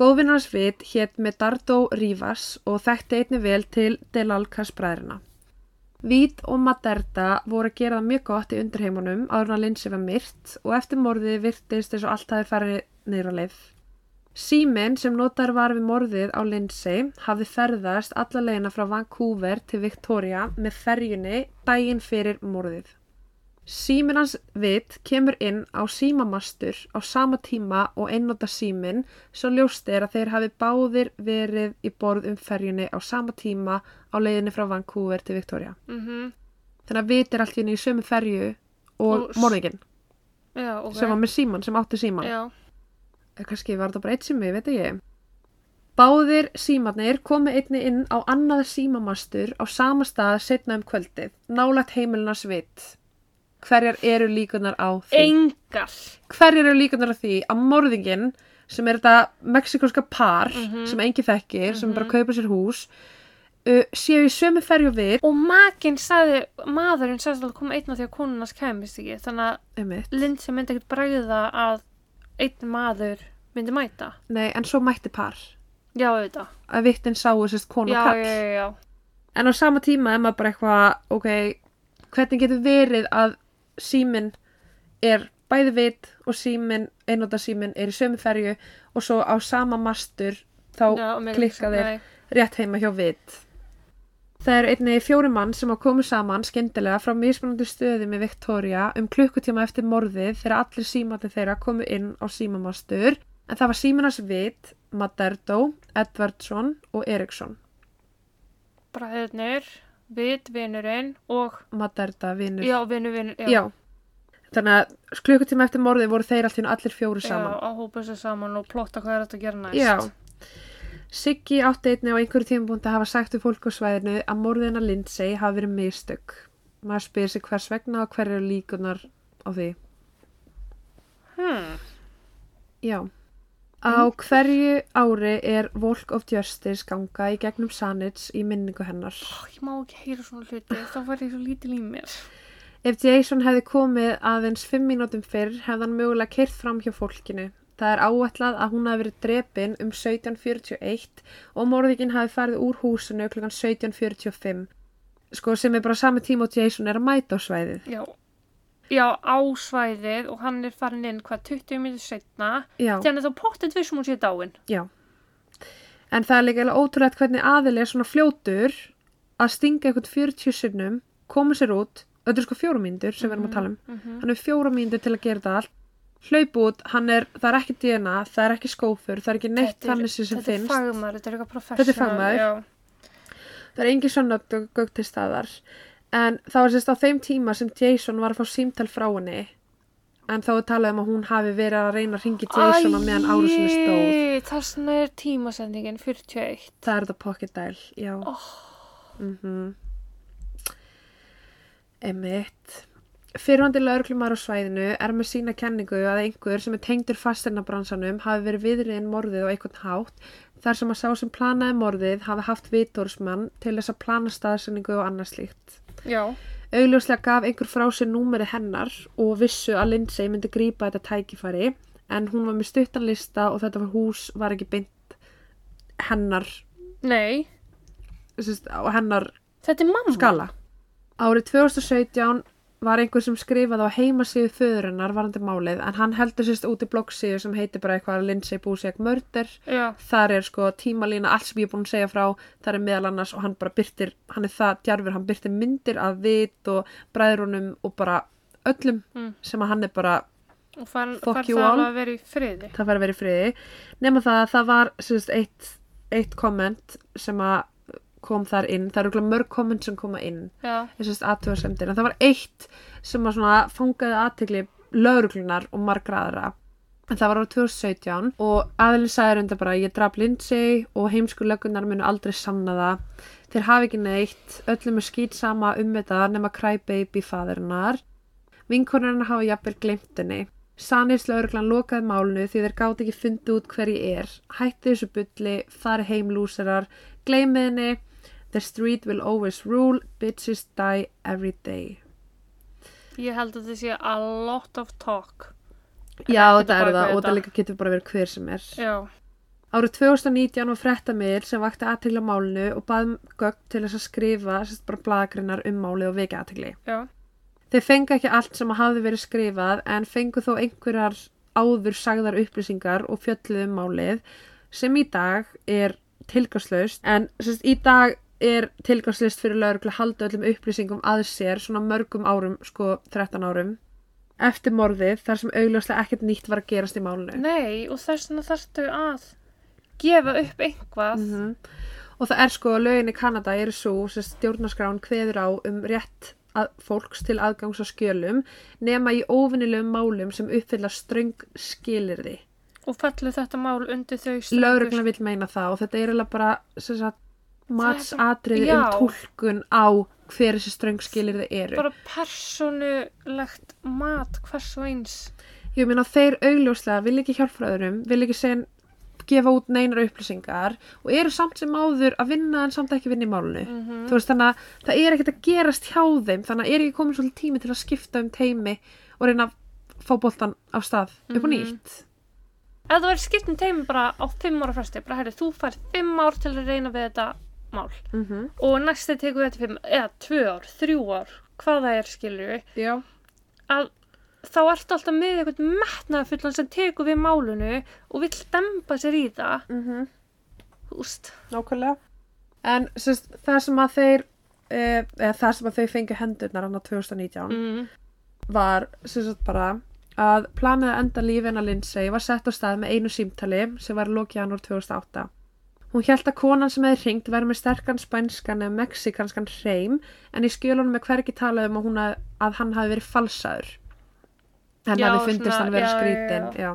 Góðvinnur hans Vit hétt Medardo Rivas og þekkti einni vel til Delalkas bræðrina. Vít og Maderda voru að gera það mjög gott í undirheimunum áður að Lindsay var myrt og eftir morðið virtist eins og allt hafi farið niður á leið. Síminn sem notar var við morðið á Lindsay hafði ferðast alla leiðina frá Vancouver til Victoria með ferjunni daginn fyrir morðið. Síminn hans vit kemur inn á símamastur á sama tíma og einnota síminn svo ljóst er að þeir hafi báðir verið í borð um ferjunni á sama tíma á leiðinni frá Vancouver til Victoria. Mm Þannig að vit er allt í henni í sömu ferju og, Og s- morðinginn Já, ok. sem var með síman, sem átti síman. Já, eða kannski var þetta bara eitt sími, veit ekki Báðir símarnir komu einni inn á annað símamastur á sama stað setna um kvöldið, nálægt heimilina svit. Hverjar eru líkunar á því? engar. Hverjar eru líkunar á því að morðingin sem er þetta mexikonska par Mhm. sem engi þekkir, sem bara kaupa sér hús uh, séu í sömu ferju við Og makinn sagði, maðurinn sagði að koma einn af því að konunars kæmist ekki. Þannig að. Lindsay myndi ekkert bræða að einn maður myndi mæta. Nei, en svo mætti par Já, auðvitað. að vittin sáu sérst konu Já, kall já, já, já. En á sama tíma er maður bara eitthvað, ok, hvernig getur verið að síminn er bæði vit og síminn, einnóta síminn er í sömu ferju og svo á sama mastur þá Já, klikka Nei. rétt heima hjá vit. Það eru einnig fjóri mann sem hafa komið saman skyndilega frá mismunandi stöðum í Victoria um klukkutíma eftir morðið þegar allir símandi þeirra komu inn á símamastur en það var síminas vit, Maderdo, Edvardsson og Eriksson. Bræðurnir, vit, vinurinn og, Maderda, vinur. já, vinur, vinur, já. Já. Þannig að klukkutíma eftir morðið voru þeir allir, allir fjóri Já, saman. að hópa sér saman og plotta hvað er þetta að gera næst. Já. Siggi átti einnig á einhverju tímabúndi að hafa sagt við fólk á svæðinu að morðina Lindsay hafi verið mistök. Maður spyr sig hvers vegna og hver eru líkunar á því. Hmm. Já. Á hverju ári er Walk of Justice ganga í gegnum Sanits í minningu hennar. Ó, ég má ekki heyra svona hluti, þá var ég svo lítil í mér. Ef Jason hefði komið aðeins fimm mínútum fyrr hefði hann mögulega keirt fram hjá fólkinu. Það er áætlað að hún hafi verið drepin um 1741 og morðingin hafi farið úr húsinu kl. 1745. Sko sem er bara sami tíma og Jason er að mæta á svæðið. Já, já, á svæðið og hann er farin inn hvað 20 minnir setna. Þannig að þá pottet vissum hún sé dáin. já. En það er líka alveg ótrúlegt hvernig aðil er svona fljótur að stinga eitthvað 40 sinnum, koma sér út, þetta er sko fjóra mínútur sem við erum að tala um. Mhm. hann er fjóra mínútur til að gera þetta allt hlaup út, hann er, það er ekki DNA það er ekki skófur, það er ekki neitt Þetta er- þannig sem Þetta er finnst, fagmaður, þetta er eitthvað professional. Þetta er fagmaður. Já, það er engin svona gögg til staðar en það var sérst á þeim tíma sem Jason var að fá símtal frá henni en þá er talað um að hún hafi verið að reyna að ringi Jason á meðan árusinni stóð Æi, Þessna er tímasendingin 41. það er þetta pocket dial, já Oh. mhm Emitt. Fyrrvandi lauruglumar á svæðinu er með sína kenningu að einhver sem er tengdur fasteinabransanum hafi verið viðriðin morðið á einhvern hátt þar sem að sá sem planaði morðið hafi haft vitórsmann til þess að plana staðsendingu og annað slíkt. Já, Augljóslega gaf einhver frá sér númeri hennar og vissu að Lindsay myndi grípa þetta tækifæri en hún var með stuttanlista og þetta var hús var ekki beint hennar, nei, á hennar þetta er mamma. skala. Árið 2017 var einhver sem skrifaði á heimasíðu föðurinnar varandi málið en hann heldur sérst út í bloggsíðu sem heitir bara eitthvað Lindsay Busek Murder. Já, Þar er sko tímalína allt sem ég er búin að segja frá, þar er meðal annars og hann bara byrtir, hann er það djarfur, hann byrtir myndir af vit og bræðrunum og bara öllum Mm. sem að hann er bara, og you það að vera í friði. það fær að vera í friði. Nefna það að það var sérst eitt, eitt komment sem að kom þar inn, það eru mörg komment sem koma inn. En það var eitt sem svona fangaði aðtegli lauruglunar og margra aðra. En það var árið 2017 og aðeins sagði undir bara ég draf Lindsay og heimsku löggunar munu aldrei sanna það. Þeir hafi ekki neitt, öllum er skýt sama um þetta nema crybaby faðurinnar vinkonarinn hafa jafnvel glemt henni. Sannis lauruglan lokaði málunu því þeir gáti ekki fundið út hver ég er. Hætti þessu bulli, fari heim lúsarar gleymið henni The street will always rule, bitches die every day. Ég held að þetta sé a lot of talk. Já, á er það og það líka getur bara verið hver sem er. Já. Árið 2019 var fréttamiðl sem vakti aðtegla málinu og baðum gögn til þess að skrifa sérst bara blagrinnar um málið og vekja aðtegli. Já. Þeir fengu ekki allt sem hafði verið skrifað en fengu þó einhverjar áður sagðar upplýsingar og fjölluðu um málið sem í dag er tilgangslaust en sérst, í dag er tilgangslist fyrir lögreglu að halda öllum upplýsingum að sér svona mörgum árum, sko 13 árum eftir morðið þar sem augljóslega ekkert nýtt var að gerast í málinu. Nei, og þess vegna þarftu að gefa upp einhvað. Mhm. Og það er sko, lögin í Kanada eru svo sem stjórnarskrán kveður á um rétt að, fólks til aðgangs á skjölum nema í óvinnilegum málum sem uppfylla ströng skilirði. Og fellur þetta mál undir þau Lögreglan vil meina það og þetta er eiginlega bara sem sagt, matsatriði já. um túlkun á hver þessi ströng skilirði eru. Bara persónulegt mat hvers og eins. Ég meina þeir augljóslega vil ekki hjálpa öðrum, vil ekki segja gefa út neinar upplýsingar og eru samt sem áður að vinna en samt ekki vinna í málunu. Mm þú veist þannig að það er ekkert að gerast hjá þeim þannig að er ekki komin svolítið tími til að skipta um teimi og reyna að fá boltan af stað upp á Mhm. nýtt Ef það verður skipt um teimi bara á fimm ára fresti, bara herri, þú fær fimm ár til að reyna við þetta mál. mm -hmm. Og næsti tekur þetta fimm, eða tvö ár, þrjú ár, hvað það er, skilur við, já, að þá ertu alltaf með eitthvað metnaðfullan sem tekur við málunu og vill dempa sér í það, mm -hmm. veist. nákvæmlega en sérst, það sem að þeir e, eða það sem að þau fengu hendurnar hann á 2019 Mm. var sérst bara að planið að enda lífin að Lindsay var sett á stað með einu símtali sem var lokið hann úr 2008 Hún hélt að konan sem hefði hringt verið með sterkan spænskan eða mexikanskan hreim en í skjölunum er hvergi talað um að, að, að hann hafi verið falsaður. Hann Já, hafi fundist svona, hann vera já, já, skrítin. Já,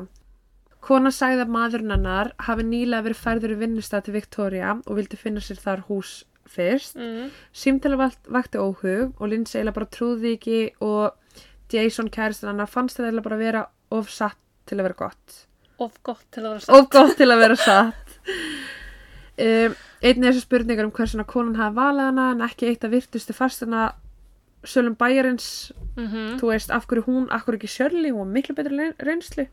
Konan sagði að maðurinn hennar hafi nýlega verið færður í vinnustað til Victoria og vildi finna sér þar hús fyrst. Mm. Símtali vakt- vakti óhug og Lindsay eiginlega bara trúði ekki og Jason kæristinn hennar fannst þetta eiginlega bara vera of satt til að vera gott Of gott til að vera sagt. of gott til að vera satt um, einnig þessu spurningar um hversuna konan hafi valið hana en ekki eitt af virtustu fastana sölum bæjarins Mm þú veist af hverju hún, af hverju ekki Shirley hún var miklu betri reynslu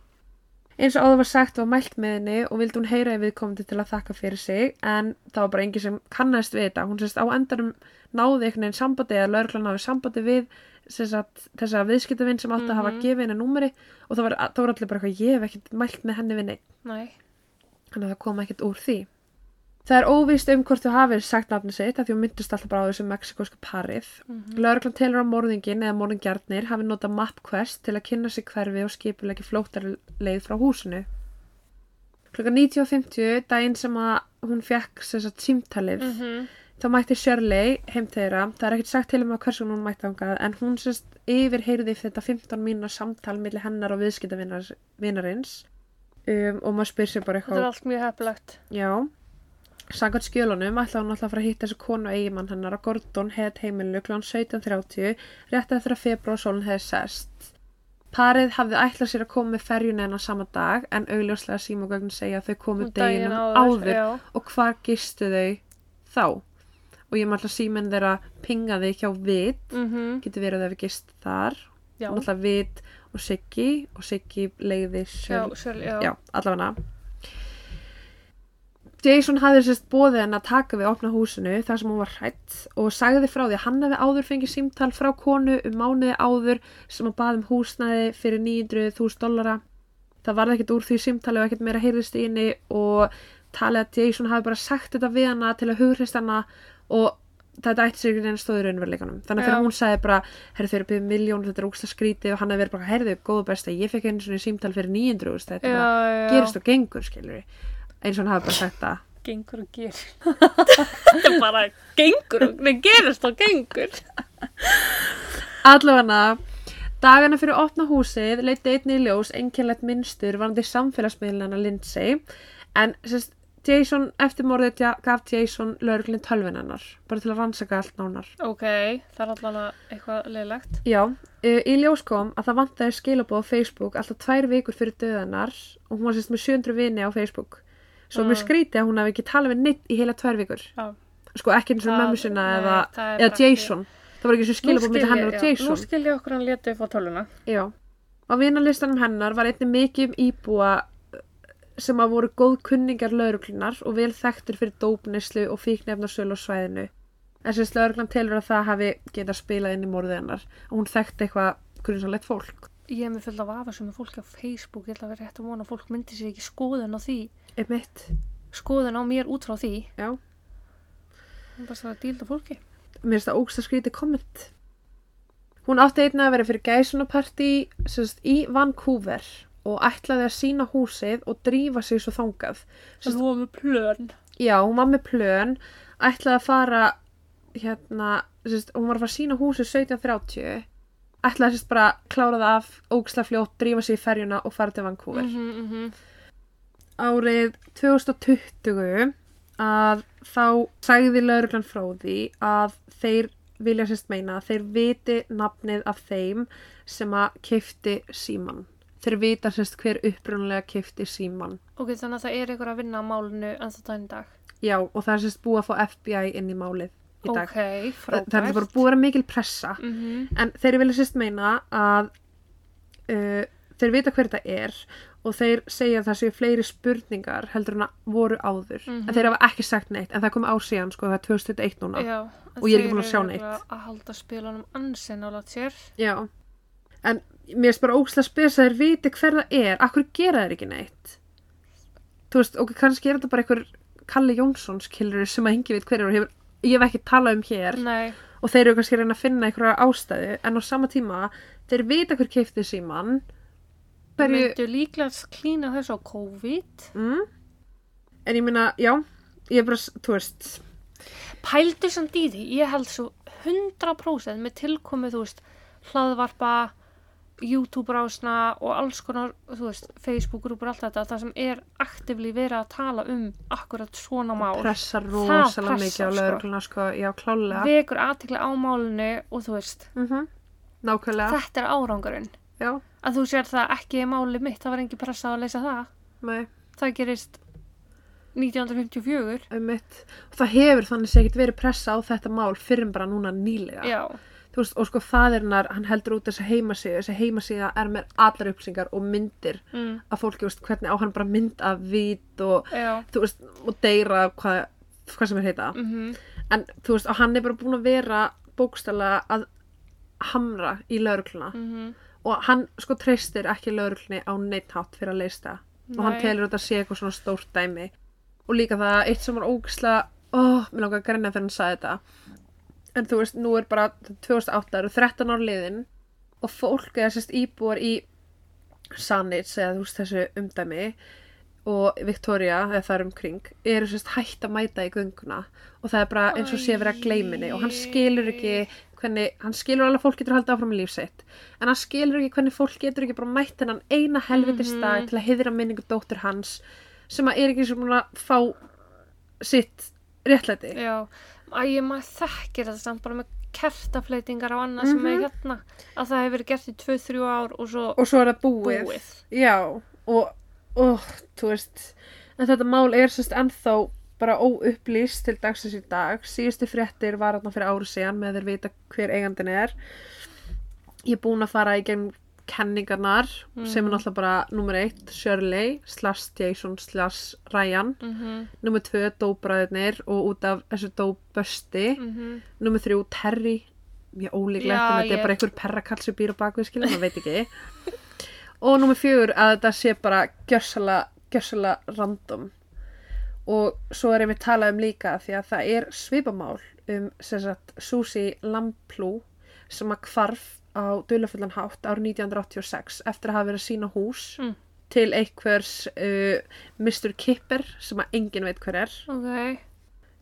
eins og áður var sagt var mælt með henni og vildi hún heyra í viðkomandi til að þakka fyrir sig en það var bara engin sem kannast við þetta hún sérst á endanum náði einhvern veginn sambandi eða lögreglan náði sambandi við sagt, þessa viðskiptavinn sem átti að hafa Mhm. gefið henni númeri og það var, það var allir bara eitthvað ég hef ekkert mælt með henni við neitt Nei. þannig að það kom ekkert úr því. Það er óvíst um hvort þú hafið sagt nafni sitt að því hún myndist alltaf bara á þessu mexikósku parið. Mm Mhm. Lörglann telur að morðingin eða morðingjarnir hafi notað MapQuest til að kynna sig hverfi og skipuleggi flóttarleið frá húsinu. Klukka 90.50, daginn sem að hún fekk sem sagt símtalið, Mm þá mætti Shirley heim þeirra. Það er ekkert sagt til um að hversu hún mætti þangað en hún sérst yfir heyrði þetta 15 mínúna samtal millir hennar og viðskiptavinarins um, og maður spyr sér bara Þetta er eitthvað allt mjög heflegt. Já, Samkvæmt skjölunum ætlaði hún alltaf að fara að hitta þessu konu eigimann hennar á Gordon head heimilu kl. 17.30 rétt eftir að februarsólun hefði sest. Parið hafði ætlað sér að koma með ferjun hennar sama dag en augljóslega símagögn segja að þau komu Daginn deginum áður, já. og hvar gistu þau þá? Og ég maður alltaf síminn þeirra pingaði hjá Vit, Mm getur verið að þau hefði gist þar, Já, alltaf Vit og Siggi og Siggi leiði já, sjálf sjálf, já. já, allavega Jason hafði sérst bóðið henn að taka við opna húsinu þar sem hún var hrætt og sagði frá því að hann hefði áður fengið símtal frá konu um mánuði áður sem að baði um húsnæði fyrir 900.000 dollara. Það varði ekkert úr því símtali og ekkert meira heyrðist í henni og talið að Jason hafi bara sagt þetta við hana til að hughrist hana og þetta ætti sér ekki neina stóður raunveruleikanum. Þannig að þegar hún sagði bara, herri þau eru byggðið miljón, þetta er úksla skrítið og hann hefði verið bara, herðu, góðu besta, ég fekk einu svona símtal fyrir 900.000, þetta Já, já. gerist og gengur skilur eins og hann hafi bara sagt það Gengur og ger. Þetta er bara gengur og, nei, gerist og gengur. allavega dagana fyrir opna húsið leiti einnig í ljós einkennlegt minnstur varandi samfélagsmiðlana Lindsay en sérst Jason eftir morðið gaf Jason lögreglinn tölvin hennar bara til að rannsaka allt nánar Ok, það er allan að eitthvað leilegt. já, uh, í ljós kom að það vantaði skilabóð á Facebook alltaf tvær vikur fyrir döðanar og hún var sérst með 700 vini á Facebook svo mér skríti að hún hafi ekki talað við neitt í heila tvær vikur Já. sko ekki eins og mömmu sinna eða, eða Jason það var ekki svo skilabóð með hennar og Jason Nú skil ég okkur hann leti upp á töluna. Já. Á vinalistanum hennar var einnig mikið um íbúa uh, sem að voru góð kunningar lauruglunar og vel þekktir fyrir dópnislu og fíknefnarsölu á svæðinu. En sérst lauruglan telur að það hafi getað spilað inn í morðið hennar og hún þekkti eitthvað grunnsanlegt fólk. Ég hef mig fullt af sem er fólki á Facebook. Ég ætla að vera rétt að vona að fólk myndi sér ekki skoðun á því. Einmitt. Skoðun á mér út frá því. Já. Er bara að dílda fólki. Mér finnst það ógst að skrítið komment. Hún átti einnig að vera fyrir gæsunapartí í Vancouver og ætlaði að sína húsið og drífa sig svo þangað. Það lúa með plön. Já, hún var með plön, ætlaði að fara, hérna, sérst, hún var að fara að sína húsið 1730, ætlaði sérst bara að klára það af, ógislega fljótt, drífa sig í ferjuna og fara til Vancouver. Mm -hmm, mm. Árið 2020 að þá sagði lauruglan frá því að þeir vilja sérst meina að þeir viti nafnið af þeim sem að kifti síman. Þeir vita sérst hver upprunalega kifti síman. Ok, þannig að það er einhver að vinna á málinu en það daginn dag. Já, og það er sérst búið að fá FBI inn í málið í dag. Ok, Það, frábært. það er bara búið að mikil pressa. Mm En þeir vilja sérst meina að uh, þeir vita hver þetta er og þeir segja að það séu fleiri spurningar heldur en að voru áður. Mhm. En þeir hafa ekki sagt neitt, en það kom á síðan, sko, það er 2001 núna. Já, Og ég er ekki búin að sjá neitt. Að halda spilunum ansinn á lat sér. Já. En mér finnst bara ógslag spes að þeir viti hver það er. Akkur gera þeir ekki neitt? Þú veist, ok, kannski er þetta bara einhver Kalli Jónssons killur sem að hengi veit hver er og hefur, ég hef ekki talað um hér. Nei, og þeir eru kannski að reyna að finna einhverja ástæðu en á sama tíma þeir vita hver keipti síman hverju, myndu líklega klína þessu á COVID. mm? en ég meina, já ég er bara, þú veist Pældu samt í því, ég held svo 100% með tilkomi, þú veist, hlaðvarpa, YouTube-rásna og alls konar, þú veist, Facebook-grúpur, allt þetta, það sem er aktivlí verið að tala um akkurat svona mál. pressar rosalega mikið á sko. laurugluna sko, já, klálega Vekur aðtikli á málinu og þú veist, mm nákvæmlega, þetta er árangurinn. Já, Að þú sér það ekki er máli mitt, það var engin pressa að leysa það. með Það gerist 1954. um mitt og það hefur þannig ekkert verið pressa á þetta mál fyrir bara núna nýlega. Já, veist, og sko faðirinnar, hann heldur út þessa heimasíðu, þessi heimasíða er með allar upplýsingar og myndir mm, af fólki, veist, hvernig á hann bara mynd af vít og veist, og deyra hvað, hvað sem er heita. Mhm, en þú veist, og hann er bara búin að vera bókstala að hamra í laurugluna mhm. Og hann sko treystir ekki lauruglunni á neitt hátt fyrir að leysta og hann Nei. telur þetta að sé eitthvað svona stórt dæmi. Og líka það eitt sem var ógislega oh, mér langar að grenja þegar hann sagði þetta. En þú veist, nú er bara 2008, það eru 13 ár liðin. Og fólk eða sérst íbúar í Sanits eða þú veist þessu umdæmi og Victoria eða þar umkring eru sérst hætt að mæta í gönguna. Og það er bara eins og sé verið að gleyminni og hann skilur ekki hvernig, hann skilur alveg að fólk getur haldið áfram í líf sitt en hann skilur ekki hvernig fólk getur ekki bara mætt hennan eina helvitist dag Mhm. til að heiðra minningu dóttur hans sem að er ekki sem að fá sitt réttlæti Já, að ég maður þekkir þetta samt bara með kertafleitingar og annað sem er Mhm. hérna að það hefur gert í 2-3 ár og svo og svo er það búið, búið. já og, og þú veist en þetta mál er sérst ennþá bara óupplýst til dagsins í dag. Síðustu fréttir var þarna fyrir ári síðan með þeir vita hver eigandin er. Ég er búin að fara í gegn kenningarnar sem er Mhm. náttúrulega bara nummer eitt, Shirley slash Jason slash Ryan. Mhm, nummer tvö, dóbræðinir og út af þessu dóbösti. Mhm. nummer þrjú, Terry. Mjög ólíklegt, Já, en þetta ég- er bara einhver perrakall sem býr á bakvið skilja, maður veit ekki. Og nummer fjögur að þetta sé bara gjörsala, gjörsala random og svo er ég með talað um líka því að það er svipamál um sagt Susie Lamplú sem að hvarf á dulafullan hátt árið 1986 eftir að hafa verið að sína hús Mm. til einhvers uh, Mr. Kipper sem að enginn veit hver er Ok,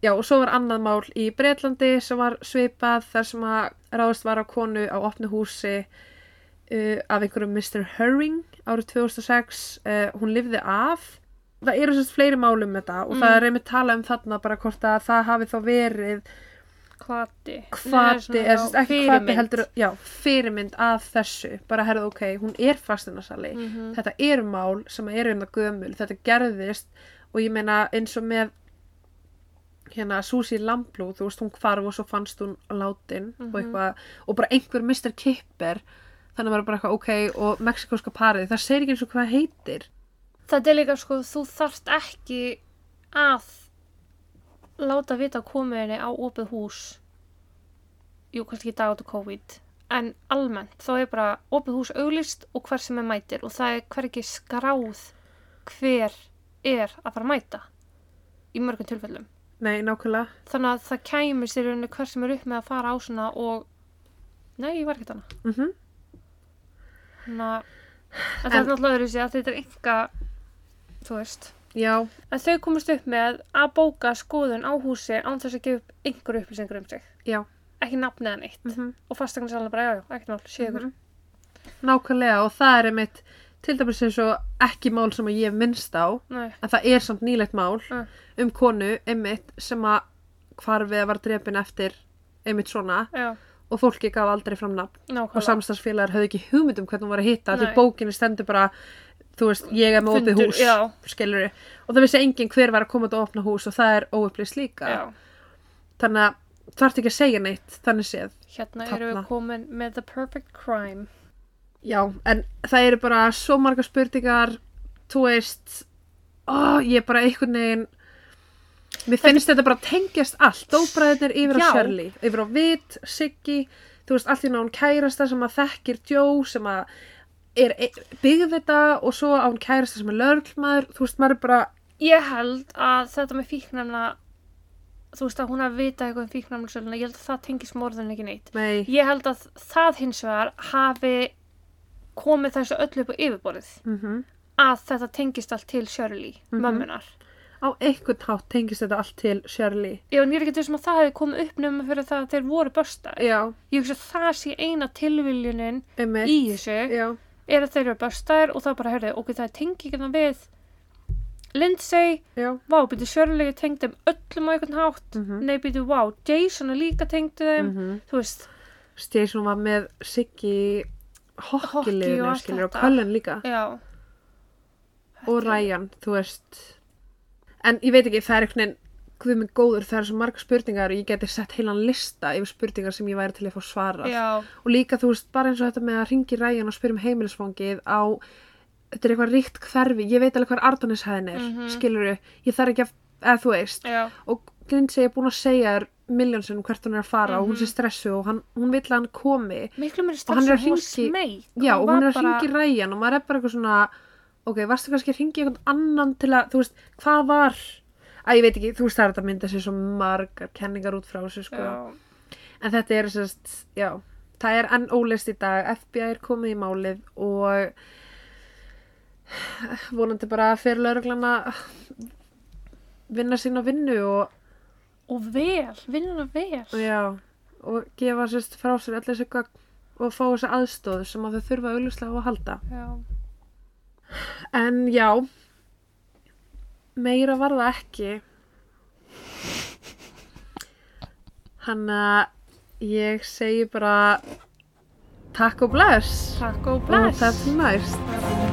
Já, og svo var annað mál í Breitlandi sem var svipað þar sem að ráðist var á konu á opnu húsi uh, af einhverjum Mr. Herring árið 2006. Uh, hún lifði af. Það eru sérst fleiri málum með þetta og Mm. það er einmitt talað um þarna bara hvort að það hafi þá verið hvati, Nei, eða sérst ekki fyrirmynd. heldur, já, fyrirmynd af þessu. Bara herðu, ok, hún er fastinasali. Mhm, Þetta eru mál sem eru um það gömul. Þetta gerðist og ég meina eins og með hérna Susi Lamblú, þú veist, hún hvarf og svo fannst hún látin og Mhm. eitthvað og bara einhver Mr. Kipper þannig að maður bara eitthvað, ok, og mexikoska parið það segir ekki eins og hvað það heitir þetta er líka sko, þú þarft ekki að láta vita komiðinni á opið hús. Jú, kannski ekki dag át og COVID. En almennt, þá er bara opið hús auglist og hver sem er mætir og það er hvergi skráð hver er að fara að mæta í mörgum tilfellum. Nei, nákvæmlega, þannig að það kæmist í rauninni hver sem er upp með að fara á svona og nei, ég var ekkert hana mhm. Þannig að en það er náttúrulega öðru sig að þetta er enga þú veist já, En þau komast upp með að bóka skoðun á húsi án þess að gefa upp einhverju upplýsingur um sig. já Ekki nafn eða neitt. mhm Og fastegnarsala bara, já, já, ekkert mál, sé ykkur. nákvæmlega og það er einmitt til dæmis eins og ekki mál sem að ég minnst á Nei, en það er samt nýlegt mál Mm. um konu einmitt sem að hvarfið var drepin eftir einmitt svona já, og fólki gaf aldrei fram nafn og nákvæmlega. samstagsfélagar höfðu ekki hugmynd um hvernig hún var að hitta því Nei. bókinni stendur bara þú veist, ég er með opið Fundur, hús já. skilur og það vissi enginn hver var að koma út og opna hús og það er óupplýst líka Já, þannig að það ert ekki að segja neitt þannig séð hérna erum við komin með The Perfect Crime. já, en það eru bara svo margar spurningar þú veist ó, ég er bara einhvern veginn mér finnst þetta bara tengjast allt dóbræðinir yfir á Já. Shirley yfir á Vit, Siggy þú veist, allt í náðun kærasta sem að þekkir Joe sem að er byggð þetta og svo á hún kærasta sem er lörglmaður, þú veist, maður bara Ég held að þetta með fíknæmna, þú veist að hún að vita eitthvað um fíknæmnasöluna, ég held að það tengist morðin ekki neitt. nei, Ég held að það hins vegar hafi komið þessu öllu upp á yfirborðið. mm Að þetta tengist allt til Shirley, Mhm. mömmunar. á einhvern hátt tengist þetta allt til Shirley Já, en ég er ekki þessum að það hefði komið upp nefnum fyrir það að þeir voru börstar. já, Ég hugsa að það sé eina tilviljunin einmitt í þessu já, er að þeir eru börstar og það bara, heyrðu, ok, það er tengingina við Lindsay, já, vá, býtu Shirley tengd þeim öllum á einhvern hátt, Mhm. nei, býtu, vá, Jason er líka tengd þeim, mhm. Þú veist, Jason var með Siggy Hockey hokkiliðinu allt skilur og. Cullen líka. Já, og Ryan, þú veist. En ég veit ekki, það er einhvern veginn guð minn góður, það er svo marga spurningar og ég geti sett heilan lista yfir spurningar sem ég væri til að fá svarað. Já, og líka þú veist, bara eins og þetta með að ringi Ryan og spyrja um heimilisfangið á þetta er eitthvað ríkt hverfi, ég veit alveg hvað Artonishæðin er, mm Mhm. skilur ég þarf ekki að, eða þú veist. Já, og Lindsay er búin að segja þér miljónsunum hvert hún er að fara og hún sé Mhm. stressu og hann, hún vill að hann komi. Og hann er að smeyk. Já, og hún er að hringi ræjan og maður er bara eitthvað svona ok, varstu kannski að hringi einhvern annan til að, þú veist, hvað var að ég veit ekki, þú veist, það er að mynda sér svo margar kenningar út frá þessu, sko. Já, en þetta er sérst, já það er enn ólist í dag, FBI er komið í málið og vonandi bara fyrir lauruglana vinna sína vinnu og, og vel, vinnuna vel. já, og gefa sérst frá sér allir þessu gögn og fá þessu aðstóð sem að þau þurfa auðvitað á að halda. Já, En já, meira var það ekki. Hann að ég segi bara takk og bless. takk og Og bless. næst. Það er næst.